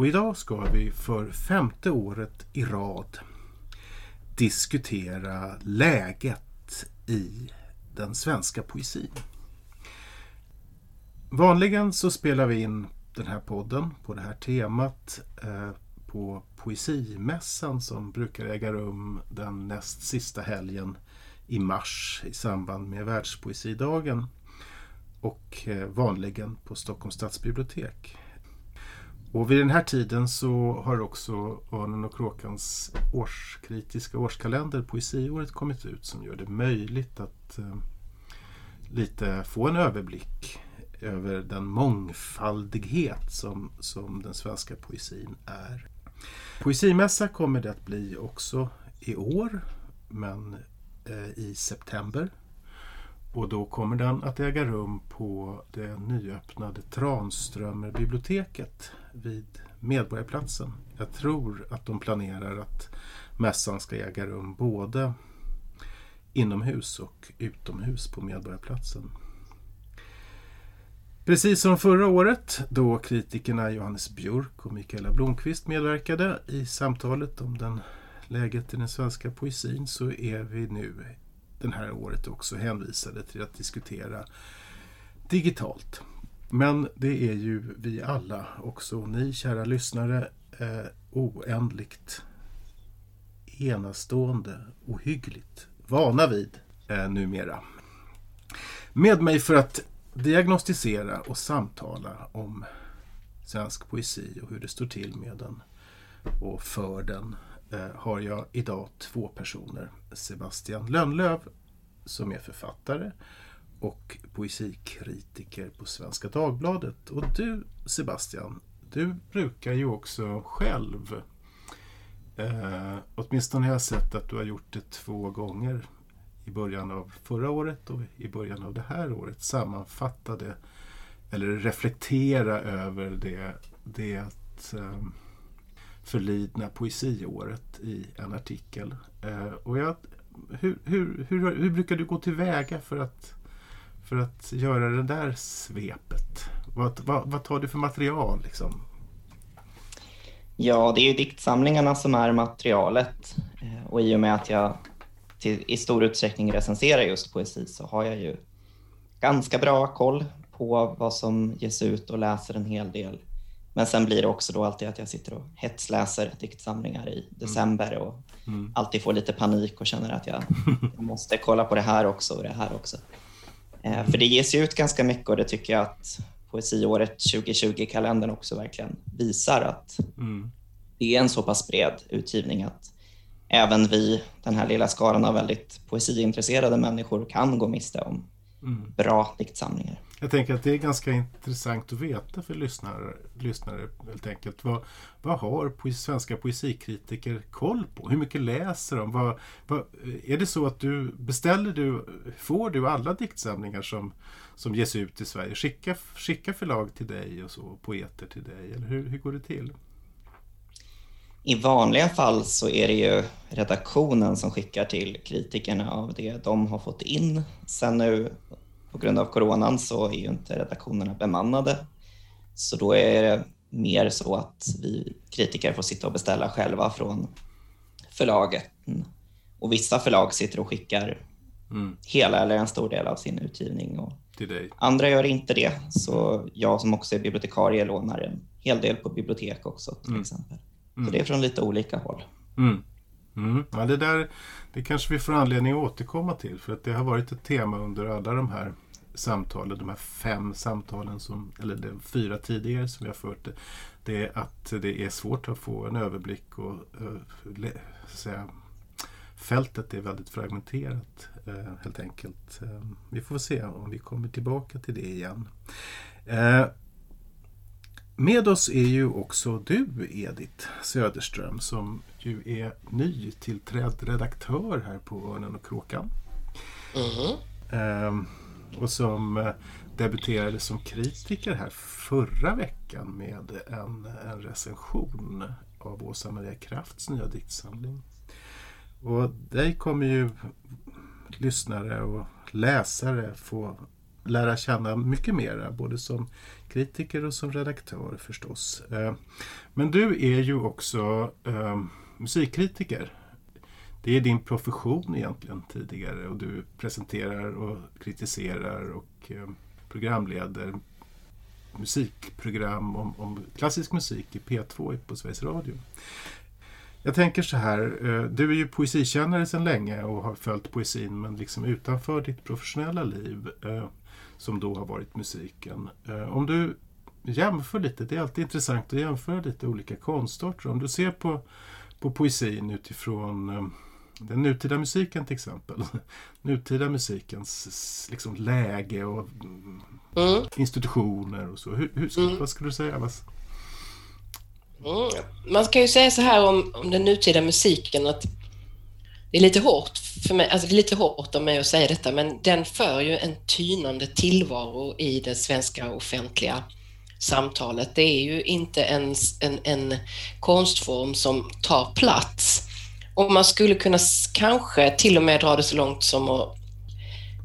och idag ska vi för femte året i rad diskutera läget i den svenska poesin. Vanligen så spelar vi in den här podden på det här temat eh, på Poesimässan som brukar äga rum den näst sista helgen i mars i samband med Världspoesidagen och eh, vanligen på Stockholms stadsbibliotek. Och vid den här tiden så har också Örnen och Kråkans årskritiska årskalender, Poesiåret, kommit ut som gör det möjligt att eh, lite få en överblick över den mångfaldighet som, som den svenska poesin är. Poesimässa kommer det att bli också i år, men eh, i september. Och då kommer den att äga rum på det nyöppnade Tranströmerbiblioteket vid Medborgarplatsen. Jag tror att de planerar att mässan ska äga rum både inomhus och utomhus på Medborgarplatsen. Precis som förra året då kritikerna Johannes Björk och Mikaela Blomqvist medverkade i samtalet om den läget i den svenska poesin så är vi nu den här året också hänvisade till att diskutera digitalt. Men det är ju vi alla, också ni kära lyssnare, eh, oändligt enastående, ohyggligt vana vid eh, numera. Med mig för att diagnostisera och samtala om svensk poesi och hur det står till med den och för den Eh, har jag idag två personer. Sebastian Lönnlöv som är författare och poesikritiker på Svenska Dagbladet. Och du Sebastian, du brukar ju också själv, eh, åtminstone har jag sett att du har gjort det två gånger i början av förra året och i början av det här året, sammanfatta det eller reflektera över det, det eh, förlidna poesiåret i en artikel. Eh, och jag, hur, hur, hur, hur brukar du gå tillväga för att för att göra det där svepet? Vad, vad, vad tar du för material? Liksom? Ja, det är ju diktsamlingarna som är materialet eh, och i och med att jag till, i stor utsträckning recenserar just poesi så har jag ju ganska bra koll på vad som ges ut och läser en hel del. Men sen blir det också då alltid att jag sitter och hetsläser diktsamlingar i december och mm. alltid får lite panik och känner att jag måste kolla på det här också och det här också. Eh, för det ges ju ut ganska mycket och det tycker jag att Poesiåret 2020-kalendern också verkligen visar att mm. det är en så pass bred utgivning att även vi, den här lilla skaran av väldigt poesiintresserade människor, kan gå miste om mm. bra diktsamlingar. Jag tänker att det är ganska intressant att veta för lyssnare, lyssnare helt enkelt. Vad, vad har svenska poesikritiker koll på? Hur mycket läser de? Vad, vad, är det så att du beställer du, får du alla diktsamlingar som, som ges ut i Sverige? Skicka, skicka förlag till dig och så, poeter till dig? Eller hur, hur går det till? I vanliga fall så är det ju redaktionen som skickar till kritikerna av det de har fått in. Sen nu på grund av coronan så är ju inte redaktionerna bemannade. Så då är det mer så att vi kritiker får sitta och beställa själva från förlaget. Och vissa förlag sitter och skickar mm. hela eller en stor del av sin utgivning. Och Andra gör inte det. Så jag som också är bibliotekarie lånar en hel del på bibliotek också till mm. exempel. Så mm. det är från lite olika håll. Mm. Mm. Ja, det där det kanske vi får anledning att återkomma till för att det har varit ett tema under alla de här samtalen, de här fem samtalen, som, eller de fyra tidigare som vi har fört. Det är att det är svårt att få en överblick och uh, säga, fältet är väldigt fragmenterat eh, helt enkelt. Eh, vi får se om vi kommer tillbaka till det igen. med oss är ju också du Edith Söderström som ju är nytillträdd redaktör här på Örnen och Kråkan. Mm. Ehm, och som eh, debuterade som kritiker här förra veckan med en, en recension av Åsa Maria Krafts nya diktsamling. Och dig kommer ju lyssnare och läsare få lära känna mycket mera, både som kritiker och som redaktör förstås. Eh, Men du är ju också eh, musikkritiker. Det är din profession egentligen tidigare och du presenterar och kritiserar och eh, programleder musikprogram om, om klassisk musik i P2 på Sveriges Radio. Jag tänker så här, eh, du är ju poesikännare sedan länge och har följt poesin men liksom utanför ditt professionella liv eh, som då har varit musiken. Eh, om du jämför lite, det är alltid intressant att jämföra lite olika konstarter. Om du ser på, på poesin utifrån eh, den nutida musiken till exempel. Nutida musikens liksom, läge och mm, institutioner och så. Hur, hur, Mm. Vad skulle du säga? Mm. Man kan ju säga så här om, om den nutida musiken att det är lite hårt för mig, alltså det är lite hårt av mig att säga detta, men den för ju en tynande tillvaro i det svenska offentliga samtalet. Det är ju inte en, en, en konstform som tar plats. Och man skulle kunna kanske till och med dra det så långt som att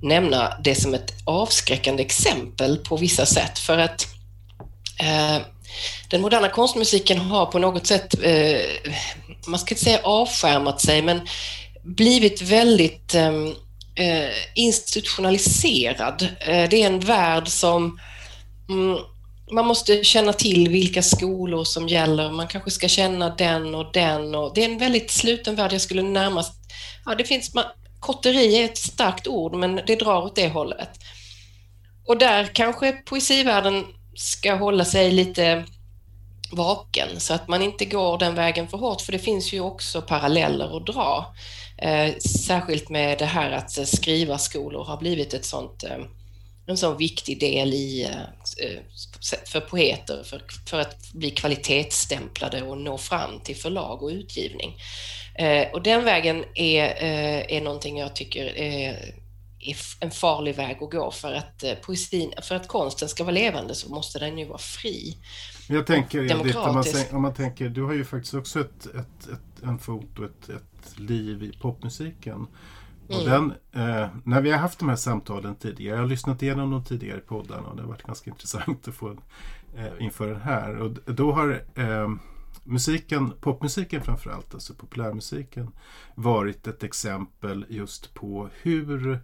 nämna det som ett avskräckande exempel på vissa sätt. För att eh, den moderna konstmusiken har på något sätt, eh, man ska inte säga avskärmat sig, men blivit väldigt eh, eh, institutionaliserad. Eh, det är en värld som mm, man måste känna till vilka skolor som gäller, man kanske ska känna den och den. Och det är en väldigt sluten värld. Jag skulle närmast... Ja, det finns, man, kotteri är ett starkt ord, men det drar åt det hållet. Och där kanske poesivärlden ska hålla sig lite vaken så att man inte går den vägen för hårt, för det finns ju också paralleller att dra. Eh, särskilt med det här att skrivarskolor har blivit ett sånt, eh, en sån viktig del i, eh, eh för poeter för, för att bli kvalitetsstämplade och nå fram till förlag och utgivning. Eh, och den vägen är, eh, är någonting jag tycker är, är en farlig väg att gå för att eh, poesin, för att konsten ska vara levande så måste den ju vara fri. Jag tänker, Edith, om man, om man tänker, du har ju faktiskt också ett, ett, ett, en fot och ett, ett liv i popmusiken. Och Mm. den, eh, när vi har haft de här samtalen tidigare, jag har lyssnat igenom de tidigare poddarna och det har varit ganska intressant att få eh, inför den här. Och då har eh, musiken, popmusiken framförallt, alltså populärmusiken, varit ett exempel just på hur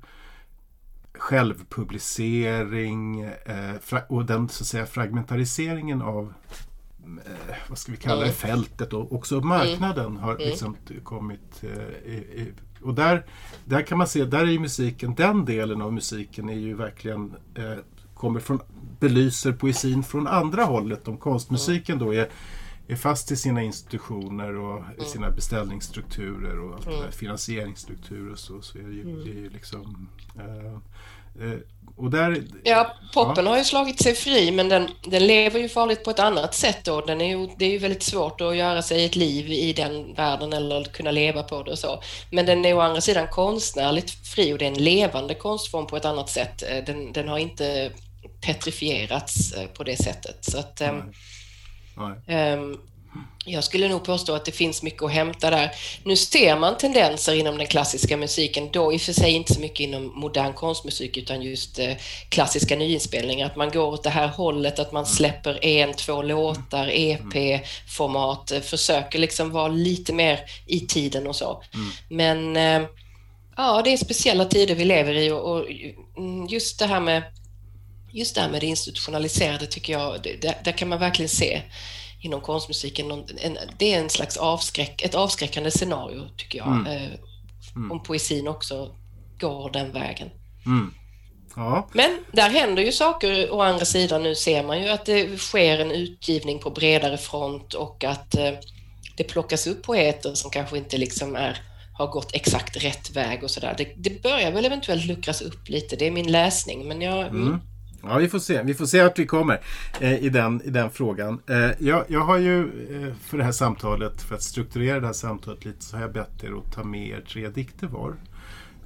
självpublicering eh, och den så att säga fragmentariseringen av eh, vad ska vi kalla det, Mm. fältet och också marknaden har Mm. liksom kommit eh, i, i, och där, där kan man se, där är ju musiken, den delen av musiken är ju verkligen eh, kommer från, belyser poesin från andra hållet. Om konstmusiken då är, är fast i sina institutioner och i sina beställningsstrukturer och allt där, finansieringsstrukturer och så, så är det ju, det är ju liksom eh, och där, Ja, poppen har ju slagit sig fri, men den, den lever ju farligt på ett annat sätt då. Den är ju, det är ju väldigt svårt att göra sig ett liv i den världen eller kunna leva på det och så. Men den är å andra sidan konstnärligt fri och det är en levande konstform på ett annat sätt. Eh, Den, den har inte petrifierats eh, på det sättet. Så att, ehm, nej. Ehm, Jag skulle nog påstå att det finns mycket att hämta där. Nu ser man tendenser inom den klassiska musiken, då i och för sig inte så mycket inom modern konstmusik utan just eh, klassiska nyinspelningar, att man går åt det här hållet, att man släpper en, två låtar, EP-format, eh, försöker liksom vara lite mer i tiden och så. Men eh, ja, det är speciella tider vi lever i och, mm, just det här med just det här med det institutionaliserade tycker jag, där, där kan man verkligen se inom konstmusiken, en, det är en slags avskräck, ett avskräckande scenario tycker jag. Mm. Eh, Om poesin också går den vägen. Mm. Ja, Men där händer ju saker å andra sidan. Nu ser man ju att det sker en utgivning på bredare front och att eh, det plockas upp poeter som kanske inte liksom är, har gått exakt rätt väg och sådär. Det, det börjar väl eventuellt luckras upp lite, det är min läsning. Men jag, mm. Ja, vi får se. Vi får se vart vi kommer eh, i, den, i den frågan. Eh, jag, jag har ju eh, för det här samtalet, för att strukturera det här samtalet lite, så har jag bett er att ta med er tre dikter var.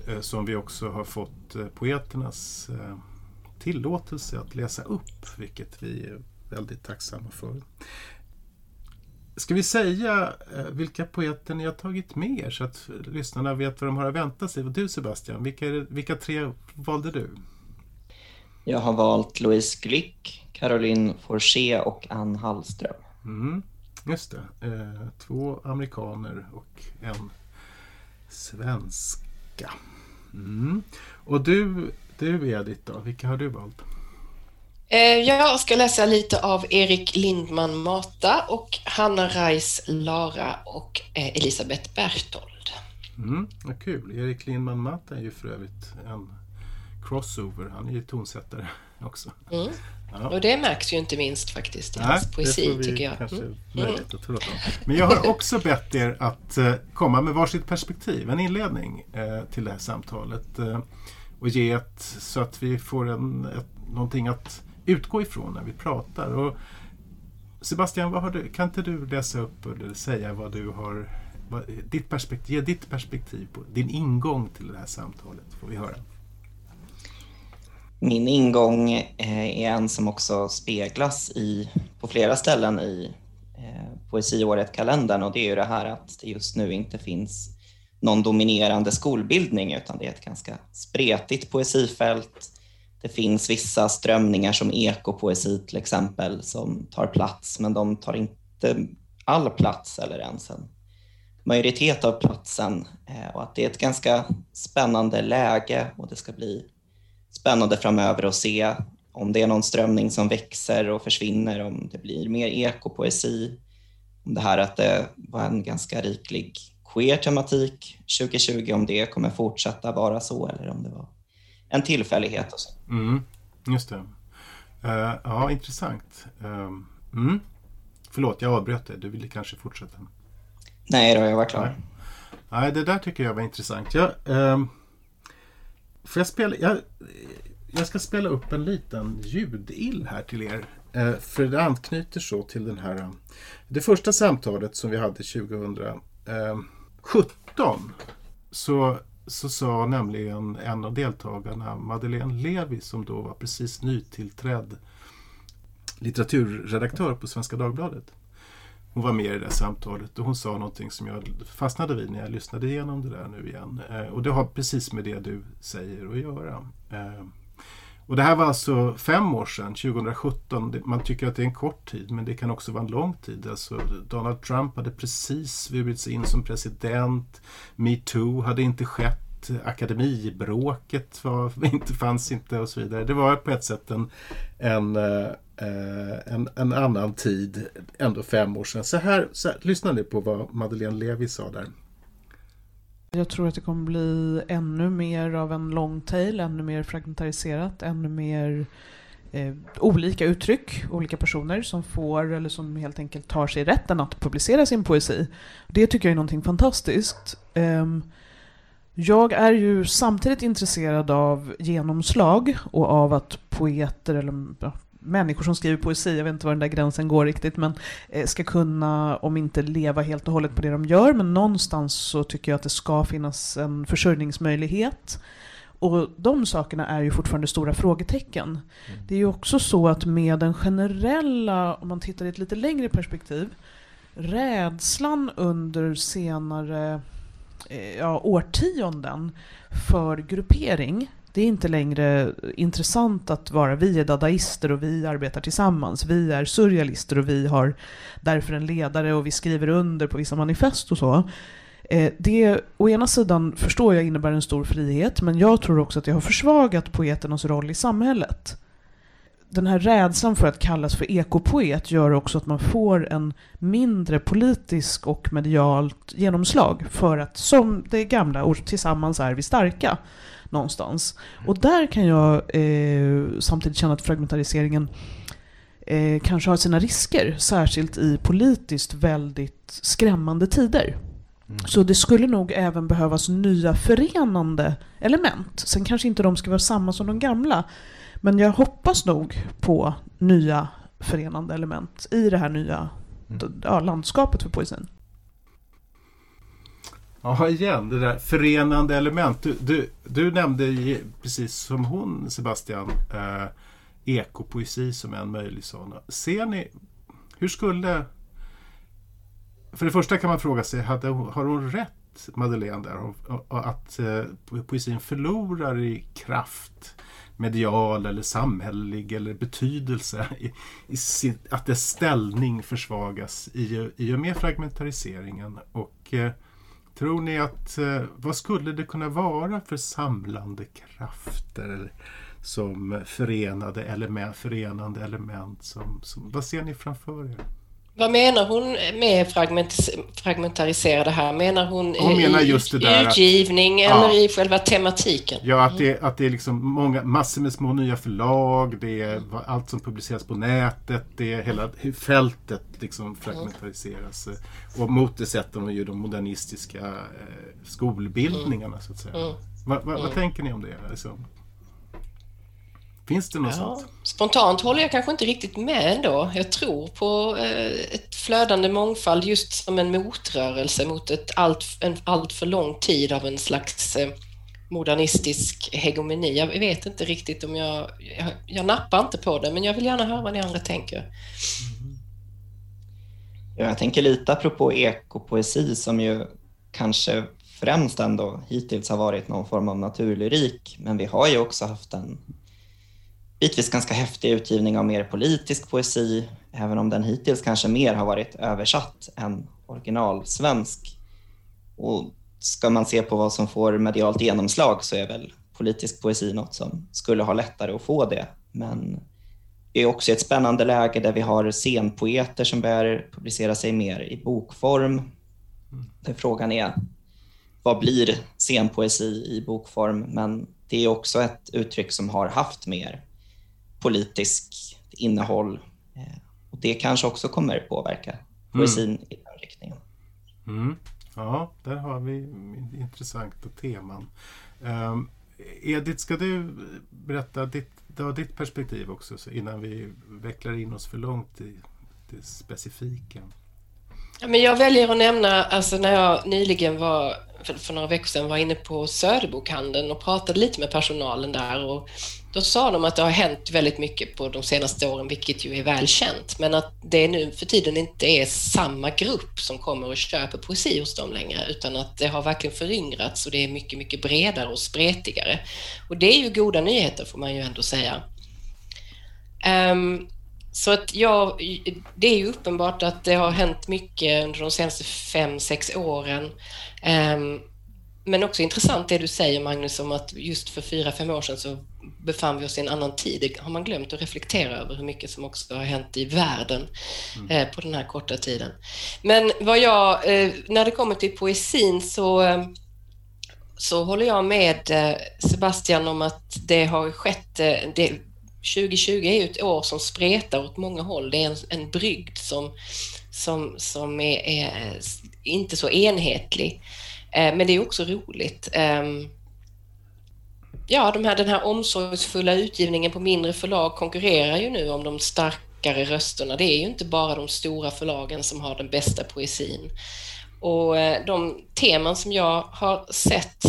Eh, som vi också har fått eh, poeternas eh, tillåtelse att läsa upp, vilket vi är väldigt tacksamma för. Ska vi säga eh, vilka poeter ni har tagit med er så att lyssnarna vet vad de har att vänta sig? Du Sebastian, vilka, vilka tre valde du? Jag har valt Louise Glück, Caroline Forché och Ann Hallström. Mm, just det. Eh, två amerikaner och en svenska. Mm. Och du, du Edith då, vilka har du valt? Eh, jag ska läsa lite av Erik Lindman Mata och Hanna Reis Lara och eh, Elisabeth Berthold. Mm, vad kul. Erik Lindman Mata är ju för övrigt en crossover. Han är ju tonsättare också. Mm. Ja. Och det märks ju inte minst faktiskt i Nej, hans poesi tycker jag. Kanske mm. Men jag har också bett er att uh, komma med varsitt perspektiv, en inledning uh, till det här samtalet. Uh, och ge ett, så att vi får en, ett, någonting att utgå ifrån när vi pratar. Och Sebastian, du, kan inte du läsa upp eller säga vad du har vad, ditt perspektiv, ge ditt perspektiv på din ingång till det här samtalet får vi höra. Min ingång eh, är en som också speglas i, på flera ställen i eh, Poesiåret-kalendern och det är ju det här att det just nu inte finns någon dominerande skolbildning utan det är ett ganska spretigt poesifält. Det finns vissa strömningar som ekopoesi till exempel som tar plats men de tar inte all plats eller ens en majoritet av platsen eh, och att det är ett ganska spännande läge och det ska bli spännande framöver att se om det är någon strömning som växer och försvinner, om det blir mer ekopoesi, om det här att det var en ganska riklig queer tematik 2020, om det kommer fortsätta vara så eller om det var en tillfällighet. Och så. Mm, just det. Uh, ja, intressant. Uh, mm. Förlåt, jag avbröt dig. Du ville kanske fortsätta? Nej då, jag var klar. Nej. Nej, det där tycker jag var intressant. Jag, uh, Får jag, spela, jag, jag ska spela upp en liten ljudill här till er. Eh, för det anknyter så till den här... Eh, det första samtalet som vi hade 2017 eh, så, så sa nämligen en av deltagarna, Madeleine Levi, som då var precis nytillträdd litteraturredaktör på Svenska Dagbladet. Hon var med i det där samtalet och hon sa någonting som jag fastnade vid när jag lyssnade igenom det där nu igen. Eh, och det har precis med det du säger att göra. Eh, och det här var alltså fem år sedan, 2017. Man tycker att det är en kort tid, men det kan också vara en lång tid. Alltså Donald Trump hade precis svurits in som president. Metoo hade inte skett. Akademibråket var, inte, fanns inte och så vidare. Det var på ett sätt en, en eh, en, en, annan tid, ändå fem år sedan. Så här, så här, lyssna nu på vad Madeleine Levi sa där. Jag tror att det kommer bli ännu mer av en long tail, ännu mer fragmentariserat, ännu mer eh, olika uttryck, olika personer som får eller som helt enkelt tar sig rätten att publicera sin poesi. Det tycker jag är någonting fantastiskt. Eh, jag är ju samtidigt intresserad av genomslag och av att poeter eller människor som skriver poesi, jag vet inte var den där gränsen går riktigt, men eh, ska kunna, om inte leva helt och hållet på det de gör, men någonstans så tycker jag att det ska finnas en försörjningsmöjlighet. Och de sakerna är ju fortfarande stora frågetecken. Mm. Det är ju också så att med den generella, om man tittar i ett lite längre perspektiv, rädslan under senare Eh, ja, årtionden för gruppering det är inte längre intressant att vara vi är dadaister och vi arbetar tillsammans. Vi är surrealister och vi har därför en ledare och vi skriver under på vissa manifest och så. Eh, det å ena sidan förstår jag innebär en stor frihet, men jag tror också att det har försvagat poeternas roll i samhället. Den här rädslan för att kallas för ekopoet gör också att man får en mindre politisk och medialt genomslag för att, som det gamla ord, tillsammans är vi starka någonstans. Och där kan jag eh, samtidigt känna att fragmentariseringen eh, kanske har sina risker, särskilt i politiskt väldigt skrämmande tider. Mm. Så det skulle nog även behövas nya förenande element. Sen kanske inte de ska vara samma som de gamla. Men jag hoppas nog på nya förenande element i det här nya Mm. ja, landskapet för poesin. Ja, igen, det där förenande element. Du, du, du nämnde precis som hon, Sebastian, eh, ekopoesi som en möjlig sån. Ser ni, hur skulle... För det första kan man fråga sig, hade, har hon rätt, Madeleine, där, att eh, po- poesin förlorar i kraft medial eller samhällelig eller betydelse i, i sin, att dess ställning försvagas i, i och med fragmentariseringen och eh, Tror ni att, eh, vad skulle det kunna vara för samlande krafter som förenade element, förenande element? Som, som, vad ser ni framför er? Vad menar hon med fragmentis- fragmentariserade här? Menar hon, Hon menar just det där att- utgivning Ja. eller i själva tematiken? Ja, att det, att det är liksom många, massor med små nya förlag, det är allt som publiceras på nätet, det är hela fältet liksom fragmentariseras. Och mot det sätter hon ju de modernistiska eh, skolbildningarna så att säga. Mm. Vad, vad, vad tänker ni om det? Liksom? Finns det något Ja, sånt? spontant håller jag kanske inte riktigt med ändå. Jag tror på eh, ett flödande mångfald just som en motrörelse mot ett allt, en allt för lång tid av en slags eh, modernistisk hegemoni. Jag vet inte riktigt om jag, jag... Jag nappar inte på det, men jag vill gärna höra vad ni andra tänker. Ja, jag tänker lite apropå ekopoesi som ju kanske främst ändå hittills har varit någon form av naturlyrik. Men vi har ju också haft en bitvis ganska häftig utgivning av mer politisk poesi, även om den hittills kanske mer har varit översatt än originalsvensk. Och ska man se på vad som får medialt genomslag så är väl politisk poesi något som skulle ha lättare att få det. Men det är också ett spännande läge där vi har scenpoeter som börjar publicera sig mer i bokform. Där frågan är, vad blir scenpoesi i bokform? Men det är också ett uttryck som har haft mer politiskt innehåll. Eh, Och det kanske också kommer påverka poesin i den riktningen. Mm. Ja, där har vi intressanta teman. Um, Edith, ska du berätta ditt, du ditt perspektiv också så innan vi vecklar in oss för långt i det specifika? Men jag väljer att nämna, alltså när jag nyligen var, för, för några veckor sedan, var inne på Söderbokhandeln och pratade lite med personalen där och då sa de att det har hänt väldigt mycket på de senaste åren, vilket ju är väl känt, men att det nu för tiden inte är samma grupp som kommer och köper poesi hos dem längre, utan att det har verkligen föryngrats och det är mycket, mycket bredare och spretigare. Och det är ju goda nyheter får man ju ändå säga. Um, så att ja, det är ju uppenbart att det har hänt mycket under de senaste fem, sex åren. Ehm, men också intressant det du säger Magnus om att just för fyra, fem år sedan så befann vi oss i en annan tid. Det har man glömt att reflektera över hur mycket som också har hänt i världen eh, på den här korta tiden. Men vad jag, eh, när det kommer till poesin så eh, så håller jag med Sebastian om att det har skett, det, 2020 är ju ett år som spretar åt många håll. Det är en, en brygd som, som, som är, är inte så enhetlig. Eh, Men det är också roligt. Ehm, ja, de här, den här omsorgsfulla utgivningen på mindre förlag konkurrerar ju nu om de starkare rösterna. Det är ju inte bara de stora förlagen som har den bästa poesin. Och eh, de teman som jag har sett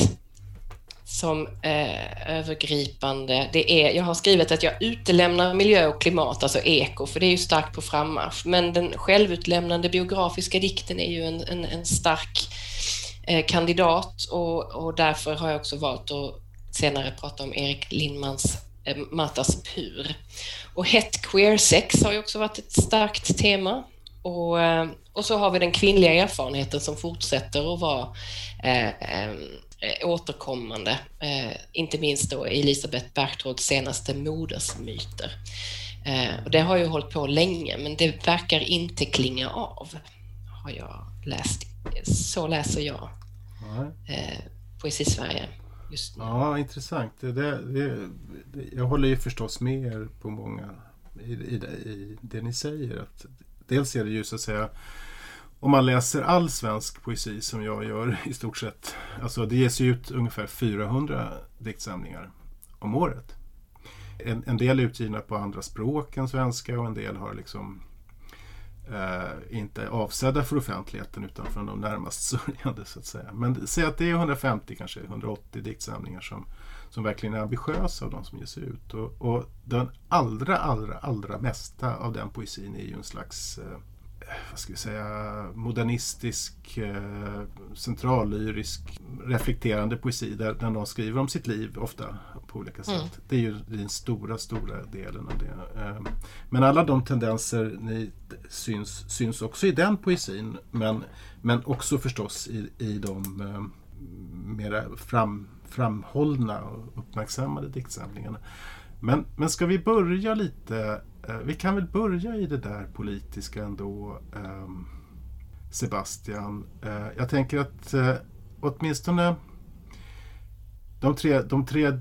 som eh, övergripande, det är, jag har skrivit att jag utelämnar miljö och klimat, alltså eko, för det är ju starkt på frammarsch. Men den självutlämnande biografiska dikten är ju en, en, en stark eh, kandidat och, och därför har jag också valt att senare prata om Erik Lindmans eh, Matas Pur. Och hett queer sex har ju också varit ett starkt tema. Och, eh, och så har vi den kvinnliga erfarenheten som fortsätter att vara eh, eh eh, återkommande. Eh, inte minst då Elisabeth Bergtrolds senaste modersmyter. Eh, och det har ju hållit på länge, men det verkar inte klinga av, har jag läst. Så läser jag eh, Poesi-Sverige just nu. Ja, intressant. Det, det, det, jag håller ju förstås med er på många i, i, i det ni säger. Att dels är det ju så att säga om man läser all svensk poesi som jag gör i stort sett. Alltså det ges ju ut ungefär 400 diktsamlingar om året. en, en del är utgivna på andra språk än svenska och en del har liksom eh, inte avsedda för offentligheten utan för de närmast sörjande så att säga. Men säg att det är 150 kanske 180 diktsamlingar som, som verkligen är ambitiösa av de som ges ut. Och, och den allra, allra, allra mesta av den poesin är ju en slags eh, vad ska vi säga, modernistisk, eh, centrallyrisk, reflekterande poesi där, där någon skriver om sitt liv ofta på olika sätt. Mm. Det är ju den stora, stora delen av det. Eh, men alla de tendenser ni syns, syns också i den poesin men, men också förstås i, i de eh, mera fram, framhållna och uppmärksammade diktsamlingarna. Men, men ska vi börja lite Eh, vi kan väl börja i det där politiska ändå, ehm, Sebastian. Eh, jag tänker att eh, åtminstone de tre, de tre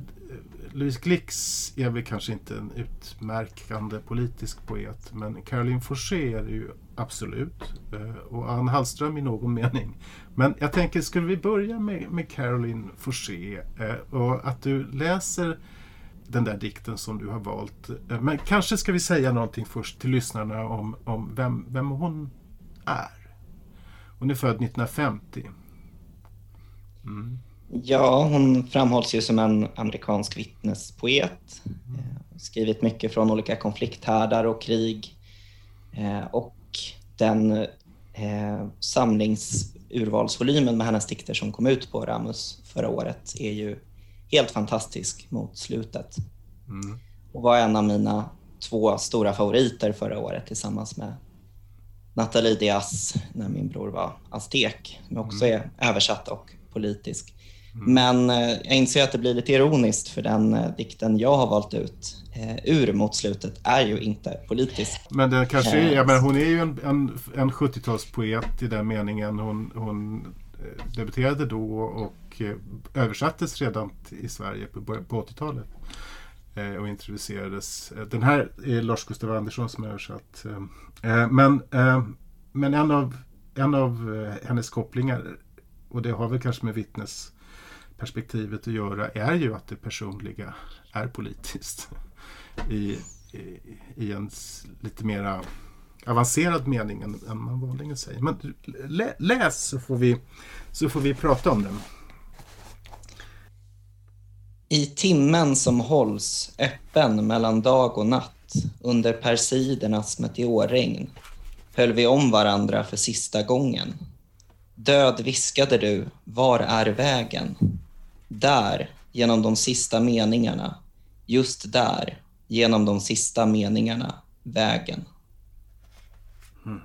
Louise Glix är väl kanske inte en utmärkande politisk poet men Caroline Forssé är det ju absolut och Ann Hallström i någon mening. Men jag tänker, skulle vi börja med, med Caroline Forssé och att du läser den där dikten som du har valt. Eh, men kanske ska vi säga någonting först till lyssnarna om, om vem, vem hon är. Hon är född 1950. Mm. Ja, hon framhålls ju som en amerikansk vittnespoet. Mm. Skrivit mycket från olika konflikthärdar och krig. Eh, och den eh, samlingsurvalsvolymen med hennes dikter som kom ut på Ramus förra året är ju helt fantastisk mot slutet. Mm. Och var en av mina två stora favoriter förra året tillsammans med Nathalie Diaz när min bror var aztek, som också mm. är översatt och politisk. Mm. Men eh, jag inser att det blir lite ironiskt för den eh, dikten jag har valt ut eh, ur mot slutet är ju inte politisk. Men det kanske är, jag menar, hon är ju en, en, en 70-talspoet i den meningen. Hon, hon eh, debuterade då och Eh, översattes redan i Sverige på, på 80-talet eh, och introducerades. Eh, den här är Lars Gustav Andersson som har översatt. Eh, men, men en, av, en av hennes kopplingar, och det har väl kanske med vittnesperspektivet att göra, är ju att det personliga är politiskt. I, i, i en lite mera avancerad mening än, än man vanligen säger. Men lä, läs så får, vi, så får vi prata om den. I timmen som hålls öppen mellan dag och natt under persidernas meteorregn höll vi om varandra för sista gången. Död viskade du, var är vägen? Där, genom de sista meningarna. Just där, genom de sista meningarna, vägen. Mm.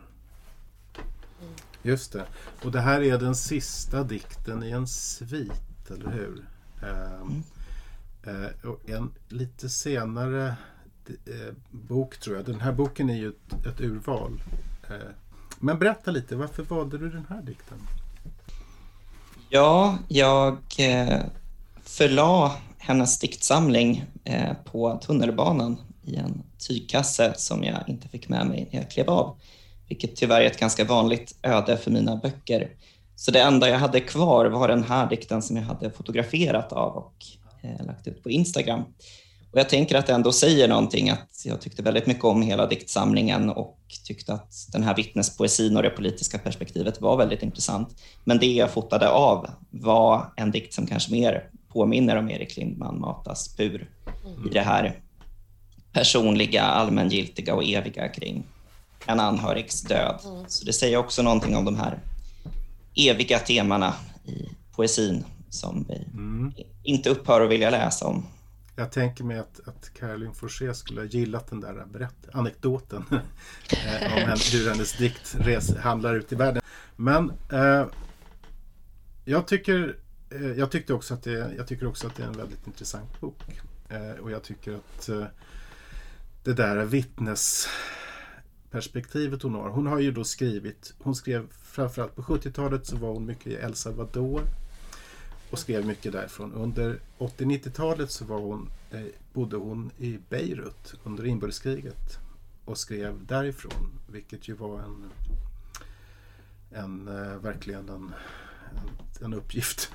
Just det. Och det här är den sista dikten i en svit, eller hur? Um, mm. Eh, och en lite senare eh, bok tror jag. Den här boken är ju ett, ett urval. Eh, men berätta lite, varför valde du den här dikten? Ja, jag eh, hennes diktsamling eh, på tunnelbanan i en tygkasse som jag inte fick med mig när jag klev av. Vilket tyvärr är ett ganska vanligt öde för mina böcker. Så det enda jag hade kvar var den här dikten som jag hade fotograferat av och lagt ut på Instagram. Och jag tänker att det ändå säger någonting att jag tyckte väldigt mycket om hela diktsamlingen och tyckte att den här vittnespoesin och det politiska perspektivet var väldigt intressant. Men det jag fotade av var en dikt som kanske mer påminner om Erik Lindman Matas Pur mm. i det här personliga, allmängiltiga och eviga kring en anhörigs död. Mm. Så det säger också någonting om de här eviga temana i poesin som vi mm. inte upphör att vilja läsa om. Jag tänker mig att, att Caroline Forssé skulle ha gillat den där berätt anekdoten eh, om hur hennes dikt res, handlar ut i världen. Men eh, jag, tycker, eh, jag, tyckte också att det, jag tycker också att det är en väldigt intressant bok. Eh, och jag tycker att eh, det där vittnesperspektivet hon har. Hon har ju då skrivit, hon skrev framförallt på 70-talet så var hon mycket i El Salvador och skrev mycket därifrån. Under 80-90-talet så var hon, eh, bodde hon i Beirut under inbördeskriget och skrev därifrån, vilket ju var en, en eh, verkligen en, en uppgift.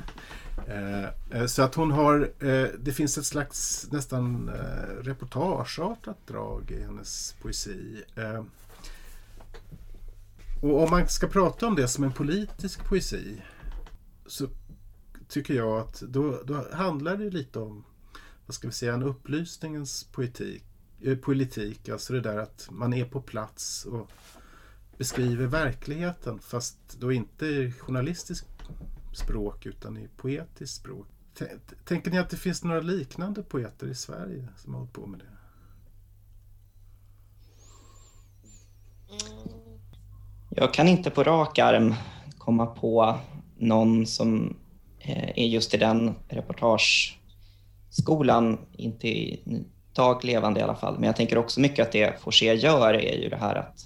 Eh, eh, så att hon har, eh, det finns ett slags nästan eh, reportageartat drag i hennes poesi. Och om man ska prata om det som en politisk poesi så tycker jag att då, då handlar det lite om vad ska vi säga, en upplysningens poetik, eh, politik. Alltså det där att man är på plats och beskriver verkligheten fast då inte i journalistiskt språk utan i poetiskt språk. Tänker ni att det finns några liknande poeter i Sverige som har hållit på med det? Jag kan inte på rak arm komma på någon som Eh, är just i den reportageskolan, inte i dag levande i alla fall. Men jag tänker också mycket att det Forsé gör är ju det här att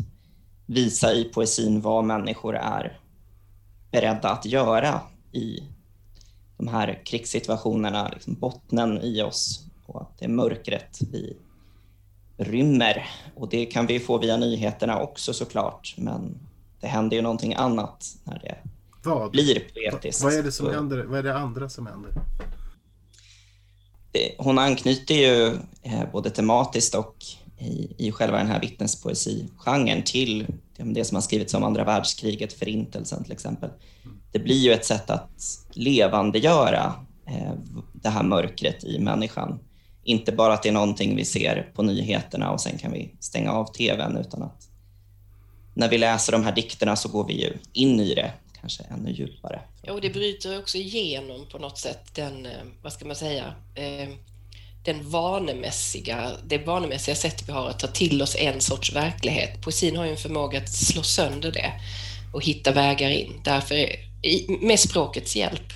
visa i poesin vad människor är beredda att göra i de här krigssituationerna, liksom bottnen i oss och att det är mörkret vi rymmer. Och det kan vi få via nyheterna också såklart, men det händer ju någonting annat när det vad? blir poetiskt. Vad är det som händer? Vad är det andra som händer? hon anknyter ju eh, både tematiskt och i, i själva den här vittnespoesigenren till det som har skrivits om andra världskriget, förintelsen till exempel. Det blir ju ett sätt att levandegöra eh, det här mörkret i människan. Inte bara att det är någonting vi ser på nyheterna och sen kan vi stänga av tvn, utan att när vi läser de här dikterna så går vi ju in i det kanske ännu djupare. Ja, och det bryter också igenom på något sätt den, eh, vad ska man säga, eh, den vanemässiga, det vanemässiga sätt vi har att ta till oss en sorts verklighet. Poesin har ju en förmåga att slå sönder det och hitta vägar in. Därför, är, med språkets hjälp.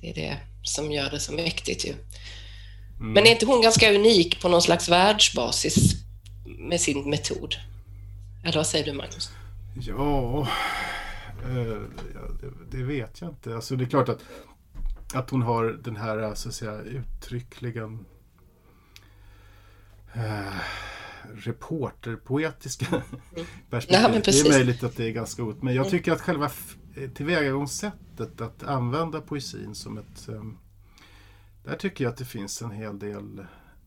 Det är det som gör det så mäktigt ju. Mm. Men är inte hon ganska unik på någon slags världsbasis med sin metod? Eller vad säger du Magnus? Ja, det, det, vet jag inte. Alltså det är klart att, att hon har den här så att säga, uttryckligen eh, reporterpoetiska mm. perspektivet. Ja, det är möjligt att det är ganska ot. Men jag mm. tycker att själva tillvägagångssättet att använda poesin som ett... Um, där tycker jag att det finns en hel del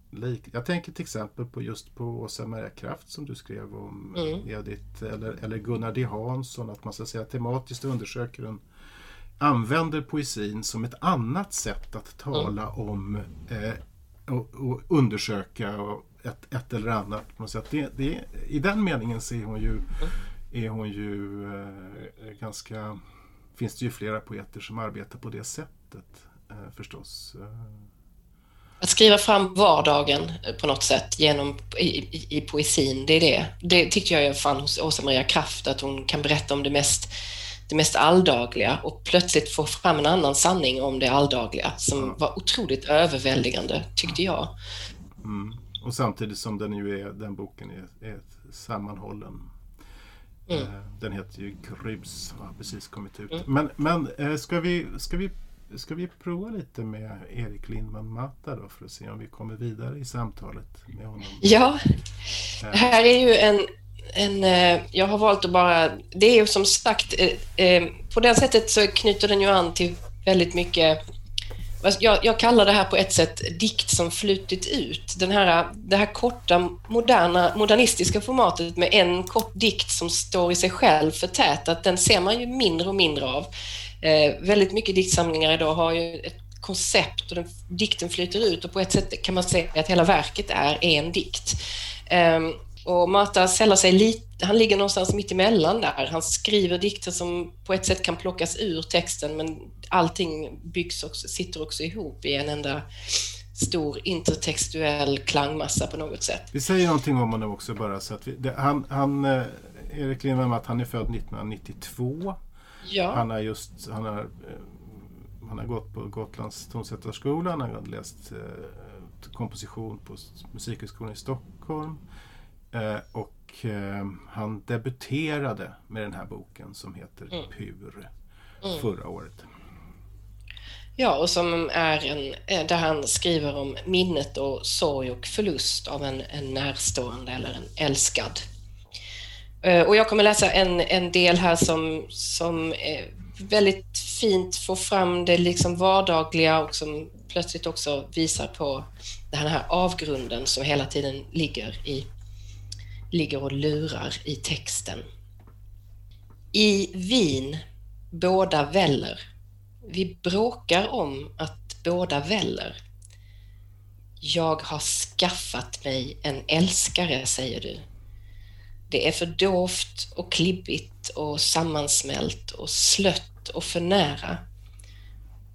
lik. Jag tänker till exempel på just på Åsa Maria Kraft som du skrev om mm. Edith eller, eller Gunnar D Hansson att man så att säga tematiskt undersöker en använder poesin som ett annat sätt att tala mm. om eh, och, och, undersöka ett, ett eller annat. På något sätt. Det, det, I den meningen så är hon ju, mm. är hon ju eh, ganska... finns det ju flera poeter som arbetar på det sättet eh, förstås. Att skriva fram vardagen på något sätt genom, i, i, i poesin, det är det. Det tyckte jag jag fann hos Åsa-Maria Kraft, att hon kan berätta om det mest, det mest alldagliga och plötsligt få fram en annan sanning om det alldagliga som var otroligt överväldigande, tyckte jag. Mm. Och samtidigt som den ju är, den boken är, är sammanhållen. Mm. Eh, den heter ju Grus och har precis kommit ut. Mm. Men, men eh, ska, vi, ska vi Ska vi prova lite med Erik Lindman Matta då för att se om vi kommer vidare i samtalet med honom? Ja, det eh. här är ju en, en eh, jag har valt att bara, det är ju som sagt, eh, på det sättet så knyter den ju an till väldigt mycket jag, jag, kallar det här på ett sätt dikt som flutit ut. Den här, det här korta, moderna, modernistiska formatet med en kort dikt som står i sig själv förtätat, den ser man ju mindre och mindre av. Eh, väldigt mycket diktsamlingar idag har ju ett koncept och den, dikten flyter ut och på ett sätt kan man säga att hela verket är en dikt. Eh, och Marta sällar sig lite, han ligger någonstans mitt emellan där. Han skriver dikter som på ett sätt kan plockas ur texten men allting byggs också, sitter också ihop i en enda stor intertextuell klangmassa på något sätt. Vi säger någonting om honom också bara så att vi, det, han, han eh, Erik Erik att han är född 1992 Ja. Han har just han har, eh, han har gått på Gotlands tonsättarskola, han har läst eh, komposition på Musikhögskolan i Stockholm. Eh, och eh, han debuterade med den här boken som heter mm. Pur mm. förra året. Ja, och som är en, där han skriver om minnet och sorg och förlust av en, en närstående eller en älskad. Eh, och jag kommer läsa en, en del här som, som väldigt fint får fram det liksom vardagliga och som plötsligt också visar på den här avgrunden som hela tiden ligger, i, ligger och lurar i texten. I Wien, båda väller. Vi bråkar om att båda väller. Jag har skaffat mig en älskare, säger du. Det är för dovt och klibbigt och sammansmält och slött och för nära.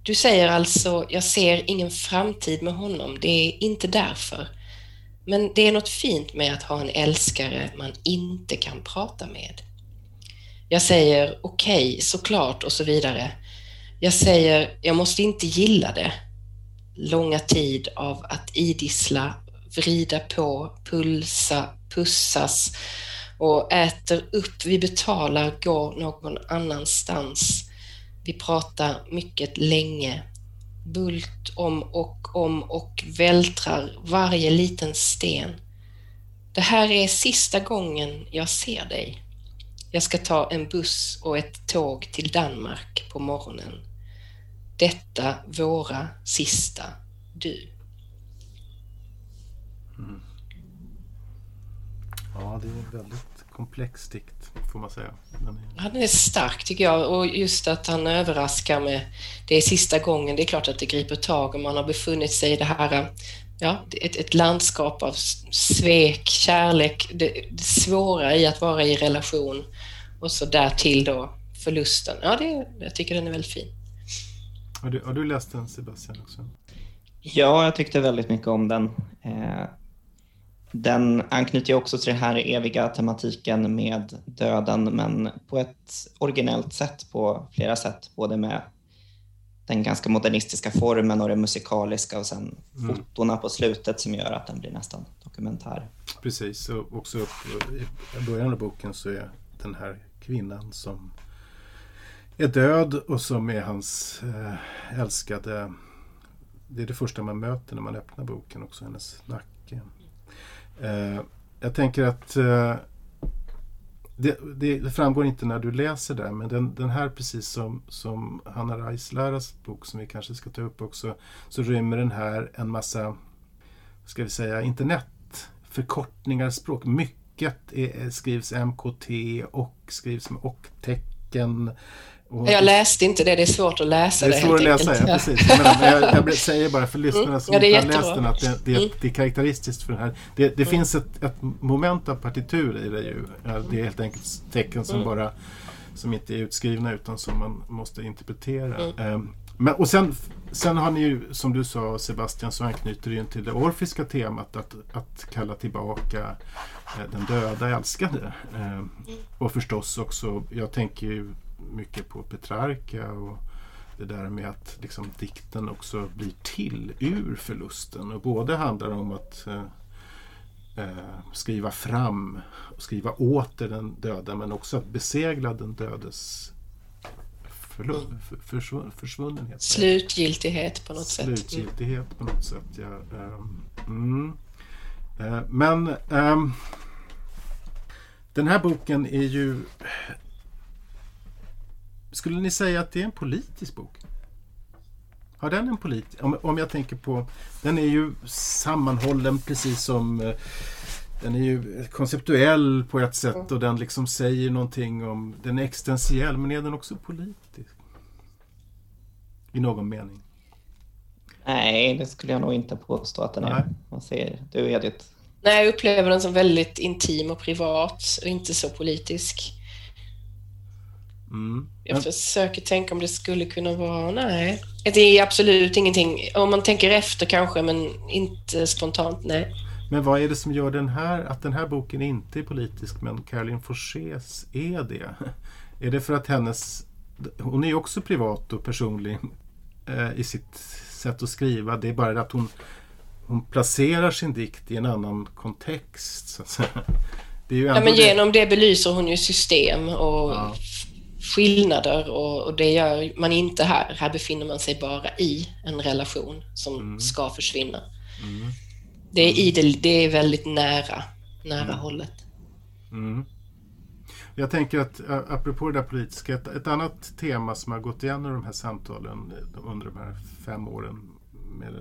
Du säger alltså, jag ser ingen framtid med honom, det är inte därför. Men det är något fint med att ha en älskare man inte kan prata med. Jag säger okej, okay, såklart och så vidare. Jag säger, jag måste inte gilla det. Långa tid av att idissla, vrida på, pulsa, pussas och äter upp, vi betalar, går någon annanstans. Vi pratar mycket länge, bult om och om och vältrar varje liten sten. Det här är sista gången jag ser dig. Jag ska ta en buss och ett tåg till Danmark på morgonen. Detta våra sista du. Mm. Ja, det är väldigt komplex dikt, får man säga. Den är... Den är stark tycker jag och just att han överraskar med det är sista gången, det är klart att det griper tag om man har befunnit sig i det här ja, ett, ett landskap av svek, kärlek, det, det svåra i att vara i relation och så därtill då förlusten. Ja, det, jag tycker den är väldigt fin. Har du, har du läst den Sebastian också? Ja, jag tyckte väldigt mycket om den. Eh, den anknyter också till den här eviga tematiken med döden, men på ett originellt sätt på flera sätt, både med den ganska modernistiska formen och det musikaliska och sen mm. fotona på slutet som gör att den blir nästan dokumentär. Precis, och också i början av boken så är den här kvinnan som är död och som är hans äh, älskade. Det är det första man möter när man öppnar boken, också hennes nacke. Eh, jag tänker att eh, det, det, framgår inte när du läser det, men den, den här precis som, som Hanna Reisläras bok som vi kanske ska ta upp också, så rymmer den här en massa, ska vi säga, internetförkortningar, språk. Mycket är, skrivs MKT och skrivs med och-tecken. Och, jag läste inte det, det är svårt att läsa det. Det är svårt att läsa, ja, precis. Jag, menar, jag, jag, säger bara för lyssnarna mm. som ja, inte har läst den att det, det, mm. det, är karaktäristiskt för den här. Det, det mm. finns ett, ett, moment av partitur i det ju. Det är helt enkelt tecken som mm. bara som inte är utskrivna utan som man måste interpretera. Um, men, och sen, sen har ni ju, som du sa Sebastian, så anknyter det ju till det orfiska temat att, att kalla tillbaka eh, den döda älskade. Eh, och förstås också, jag tänker ju mycket på Petrarca och det där med att liksom, dikten också blir till ur förlusten. Och både handlar om att eh, eh, skriva fram och skriva åter den döda men också att besegla den dödes förlu- försvun- försvunnenhet. Slutgiltighet på något Slutgiltighet sätt. Slutgiltighet på något sätt, ja. Um, mm. uh, men um, den här boken är ju skulle ni säga att det är en politisk bok? Har den en politisk... Om, om jag tänker på... Den är ju sammanhållen precis som... Eh, den är ju konceptuell på ett sätt och den liksom säger någonting om... Den är existentiell men är den också politisk? I någon mening? Nej, det skulle jag nog inte påstå att den är. Vad säger du Edith? Nej, jag upplever den som väldigt intim och privat och inte så politisk. Mm. Jag försöker tänka om det skulle kunna vara... Nej. Det är absolut ingenting. Om man tänker efter kanske, men inte spontant. Nej. Men vad är det som gör den här, att den här boken inte är politisk, men Caroline Forssés är det? Är det för att hennes... Hon är också privat och personlig eh, i sitt sätt att skriva. Det är bara det att hon, hon placerar sin dikt i en annan kontext. Så att säga. Det är ju ja, men genom det belyser hon ju system och ja skillnader och, och, det gör man inte här. Här befinner man sig bara i en relation som mm. ska försvinna. Mm. Det, är idel, det är väldigt nära, nära mm. hållet. Mm. Jag tänker att apropå det där politiska, ett, ett, annat tema som har gått igen i de här samtalen under de här fem åren med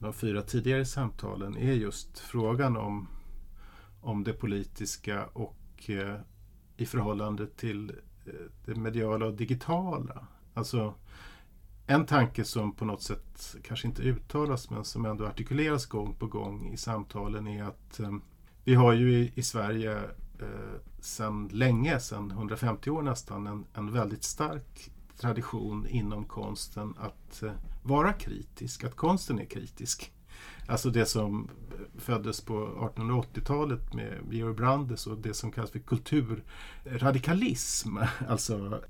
de fyra tidigare samtalen är just frågan om, om det politiska och eh, i förhållande till eh, Eh, det mediala och digitala. Alltså en tanke som på något sätt kanske inte uttalas men som ändå artikuleras gång på gång i samtalen är att eh, vi har ju i, i Sverige eh, sedan länge, sedan 150 år nästan, en, en väldigt stark tradition inom konsten att eh, vara kritisk, att konsten är kritisk. Alltså det som föddes på 1880-talet med Georg Brandes och det som kallas för kulturradikalism. Alltså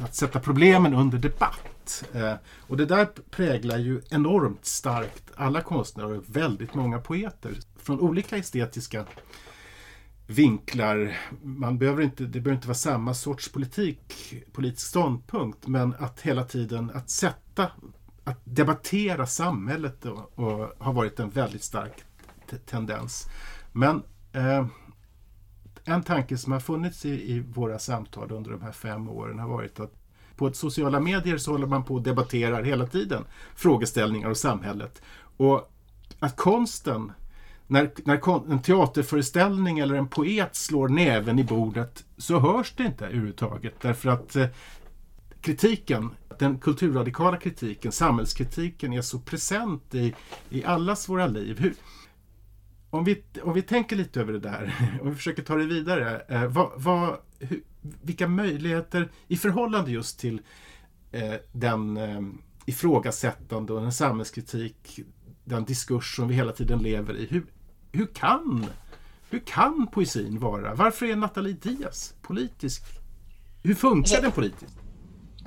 att sätta problemen under debatt. Eh, och det där präglar ju enormt starkt alla konstnärer och väldigt många poeter från olika estetiska vinklar. Man behöver inte, det behöver inte vara samma sorts politik, politisk ståndpunkt, men att hela tiden att sätta, att debattera samhället och, och har varit en väldigt stark tendens. Men eh, en tanke som har funnits i, i, våra samtal under de här fem åren har varit att på ett sociala medier så håller man på och debatterar hela tiden frågeställningar och samhället. Och att konsten när, när en teaterföreställning eller en poet slår näven i bordet så hörs det inte överhuvudtaget därför att eh, kritiken, den kulturradikala kritiken, samhällskritiken är så present i, i allas våra liv. Hur, om, vi, om vi tänker lite över det där och vi försöker ta det vidare. Eh, vad, vad, hur, vilka möjligheter i förhållande just till eh, den eh, ifrågasättande och den samhällskritik, den diskurs som vi hela tiden lever i. Hur, hur kan, hur kan poesin vara? Varför är Nathalie Diaz politisk? Hur funkar den politiskt?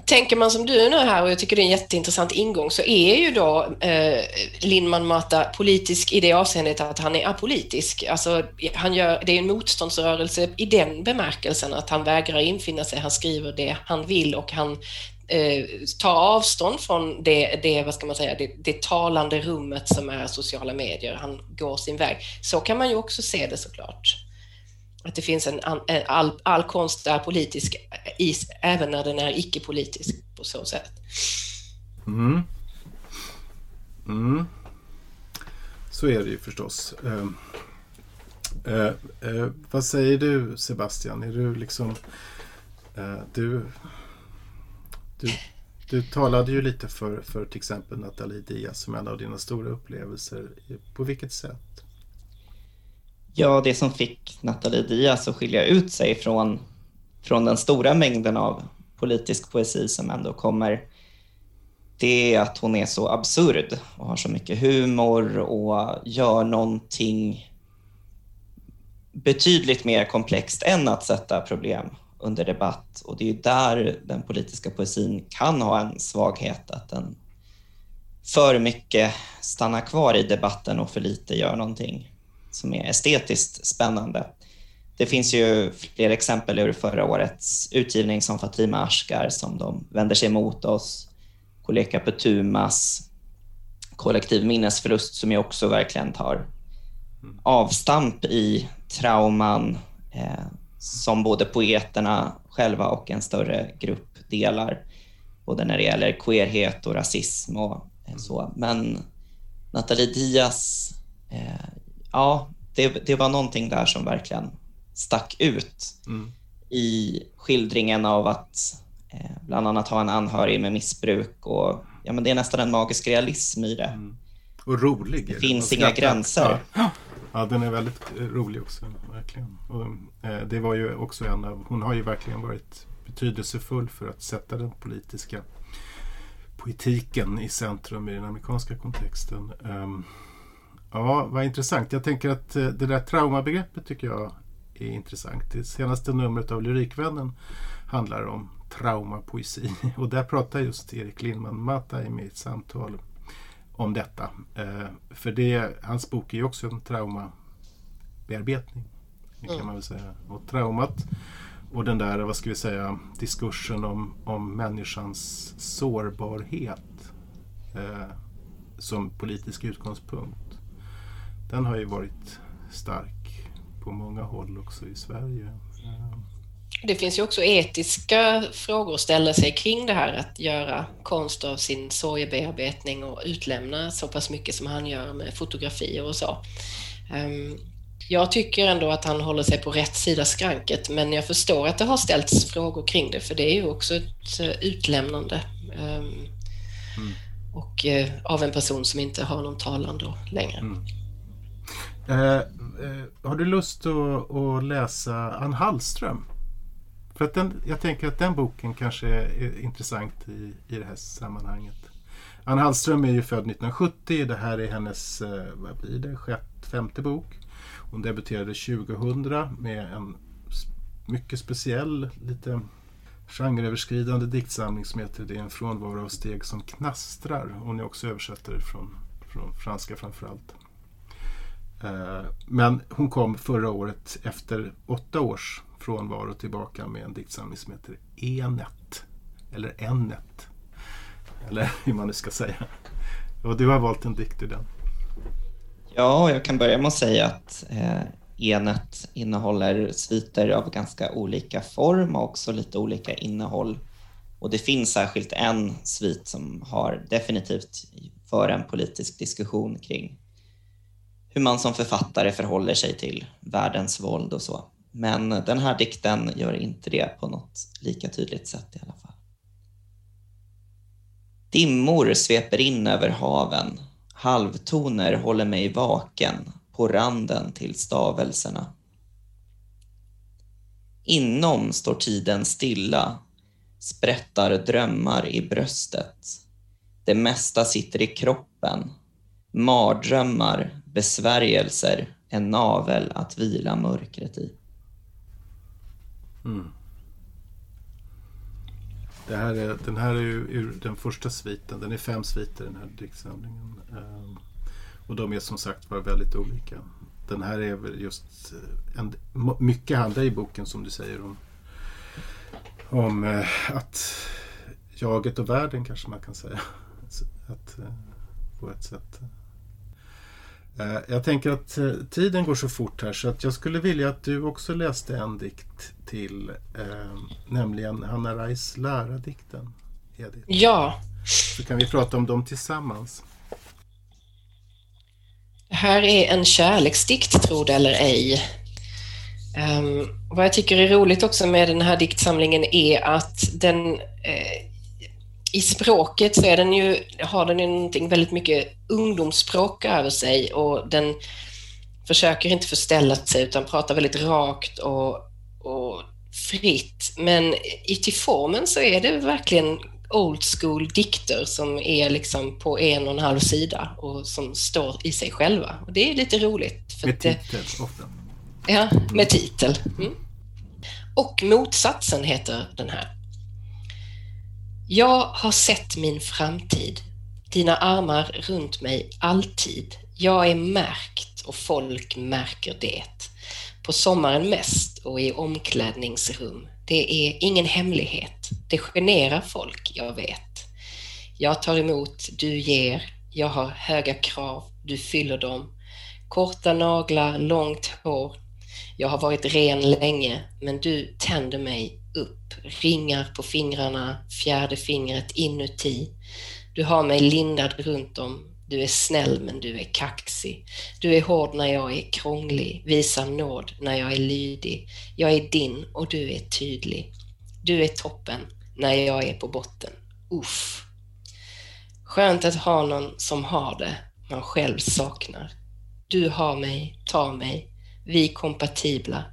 Tänker man som du nu här, och jag tycker det är en jätteintressant ingång, så är ju då eh, Lindman Mata politisk i det avseendet att han är apolitisk. Alltså, han gör, det är en motståndsrörelse i den bemärkelsen att han vägrar infinna sig, han skriver det han vill och han eh, tar avstånd från det, det, vad ska man säga, det, det talande rummet som är sociala medier. Han går sin väg. Så kan man ju också se det såklart. Att det finns en, en eh, all, all konst är politisk eh, i, även när den är icke-politisk på så sätt. Mm. Mm. Så är det ju förstås. Eh, eh, eh vad säger du Sebastian? Är du liksom... du du, du talade ju lite för, för till exempel Nathalie Diaz som en av dina stora upplevelser. På vilket sätt? Ja, det som fick Nathalie Diaz att skilja ut sig från, från den stora mängden av politisk poesi som ändå kommer, det är att hon är så absurd och har så mycket humor och gör någonting betydligt mer komplext än att sätta problem under debatt. Och det är där den politiska poesin kan ha en svaghet, att den för mycket stannar kvar i debatten och för lite gör någonting som är estetiskt spännande. Det finns ju fler exempel ur förra årets utgivning som Fatima Ashkar som de vänder sig mot oss. Koleka Petumas kollektiv minnesförlust som ju också verkligen tar avstamp i trauman eh, som både poeterna själva och en större grupp delar. Både när det gäller queerhet och rasism och eh, så. Men Nathalie Diaz, eh, ja, det, det, var någonting där som verkligen stack ut mm. i skildringen av att eh, bland annat ha en anhörig med missbruk. Och, ja, men det är nästan en magisk realism i det. Mm. Och rolig. Det finns inga gränser. Ja. Ja, den är väldigt rolig också. Verkligen. Och, eh, det var ju också en av, hon har ju verkligen varit betydelsefull för att sätta den politiska poetiken i centrum i den amerikanska kontexten. Um, ja, vad intressant. Jag tänker att eh, det där traumabegreppet tycker jag är intressant. Det senaste numret av Lyrikvännen handlar om traumapoesi och där pratar just Erik Lindman Mata i mitt samtal om detta. Eh, för det, hans bok är ju också en traumabearbetning. kan mm. man väl säga. Och traumat och den där, vad ska vi säga, diskursen om, om människans sårbarhet eh, som politisk utgångspunkt. Den har ju varit stark på många håll också i Sverige. Det finns ju också etiska frågor att ställa sig kring det här att göra konst av sin sorgebearbetning och utlämna så pass mycket som han gör med fotografier och så. Ehm, jag tycker ändå att han håller sig på rätt sida skranket men jag förstår att det har ställts frågor kring det för det är ju också ett eh, utlämnande. Ehm, mm. Och eh, av en person som inte har någon talan då längre. Mm. Eh, eh, har du lust att, att läsa Ann Hallström? För att den, jag tänker att den boken kanske är intressant i, i det här sammanhanget. Ann Hallström är ju född 1970. Det här är hennes, eh, vad blir det, sjätte, femte bok. Hon debuterade 2000 med en mycket speciell, lite genreöverskridande diktsamling som heter Det är en frånvaro av steg som knastrar. Hon är också översättare från, från franska framförallt. Eh, men hon kom förra året efter åtta års frånvaro tillbaka med en diktsamling som heter Enet. Eller Ennet. Eller hur man nu ska säga. Och du har valt en dikt ur den. Ja, jag kan börja med att säga att eh, Enet innehåller sviter av ganska olika form och också lite olika innehåll. Och det finns särskilt en svit som har definitivt för en politisk diskussion kring hur man som författare förhåller sig till världens våld och så. Men den här dikten gör inte det på något lika tydligt sätt i alla fall. Dimmor sveper in över haven. Halvtoner håller mig vaken på randen till stavelserna. Inom står tiden stilla, sprättar drömmar i bröstet. Det mesta sitter i kroppen. Mardrömmar, besvärjelser, en navel att vila mörkret i. Mm. Det här är, den här är ju ur den första sviten. Den är fem sviter den här diktsamlingen. Ehm, och de är som sagt var väldigt olika. Den här är väl just eh, en, mycket handlar i boken som du säger om, om eh, att jaget och världen kanske man kan säga. Att, eh, på ett sätt. Eh, jag tänker att eh, tiden går så fort här så att jag skulle vilja att du också läste en dikt till, eh, nämligen Hanna Reis Läradikten. Edith. Ja. Så kan vi prata om dem tillsammans. Det här är en kärleksdikt, tro det eller ej. Um, vad jag tycker är roligt också med den här diktsamlingen är att den eh, i språket så är den ju, har den ju någonting väldigt mycket ungdomsspråk över sig och den försöker inte förställa sig utan pratar väldigt rakt och, och fritt. Men i till formen så är det verkligen old school dikter som är liksom på en och en halv sida och som står i sig själva. Och det är lite roligt. För med titel ofta. Ja, med titel. Mm. Och motsatsen heter den här. Jag har sett min framtid, dina armar runt mig alltid. Jag är märkt och folk märker det. På sommaren mest och i omklädningsrum. Det är ingen hemlighet. Det generar folk, jag vet. Jag tar emot, du ger. Jag har höga krav, du fyller dem. Korta naglar, långt hår. Jag har varit ren länge, men du tänder mig upp, ringar på fingrarna, fjärde fingret inuti. Du har mig lindad runt om. Du är snäll men du är kaxig. Du är hård när jag är krånglig, visar nåd när jag är lydig. Jag är din och du är tydlig. Du är toppen när jag är på botten. Uff. Skönt att ha någon som har det man själv saknar. Du har mig, ta mig, vi kompatibla.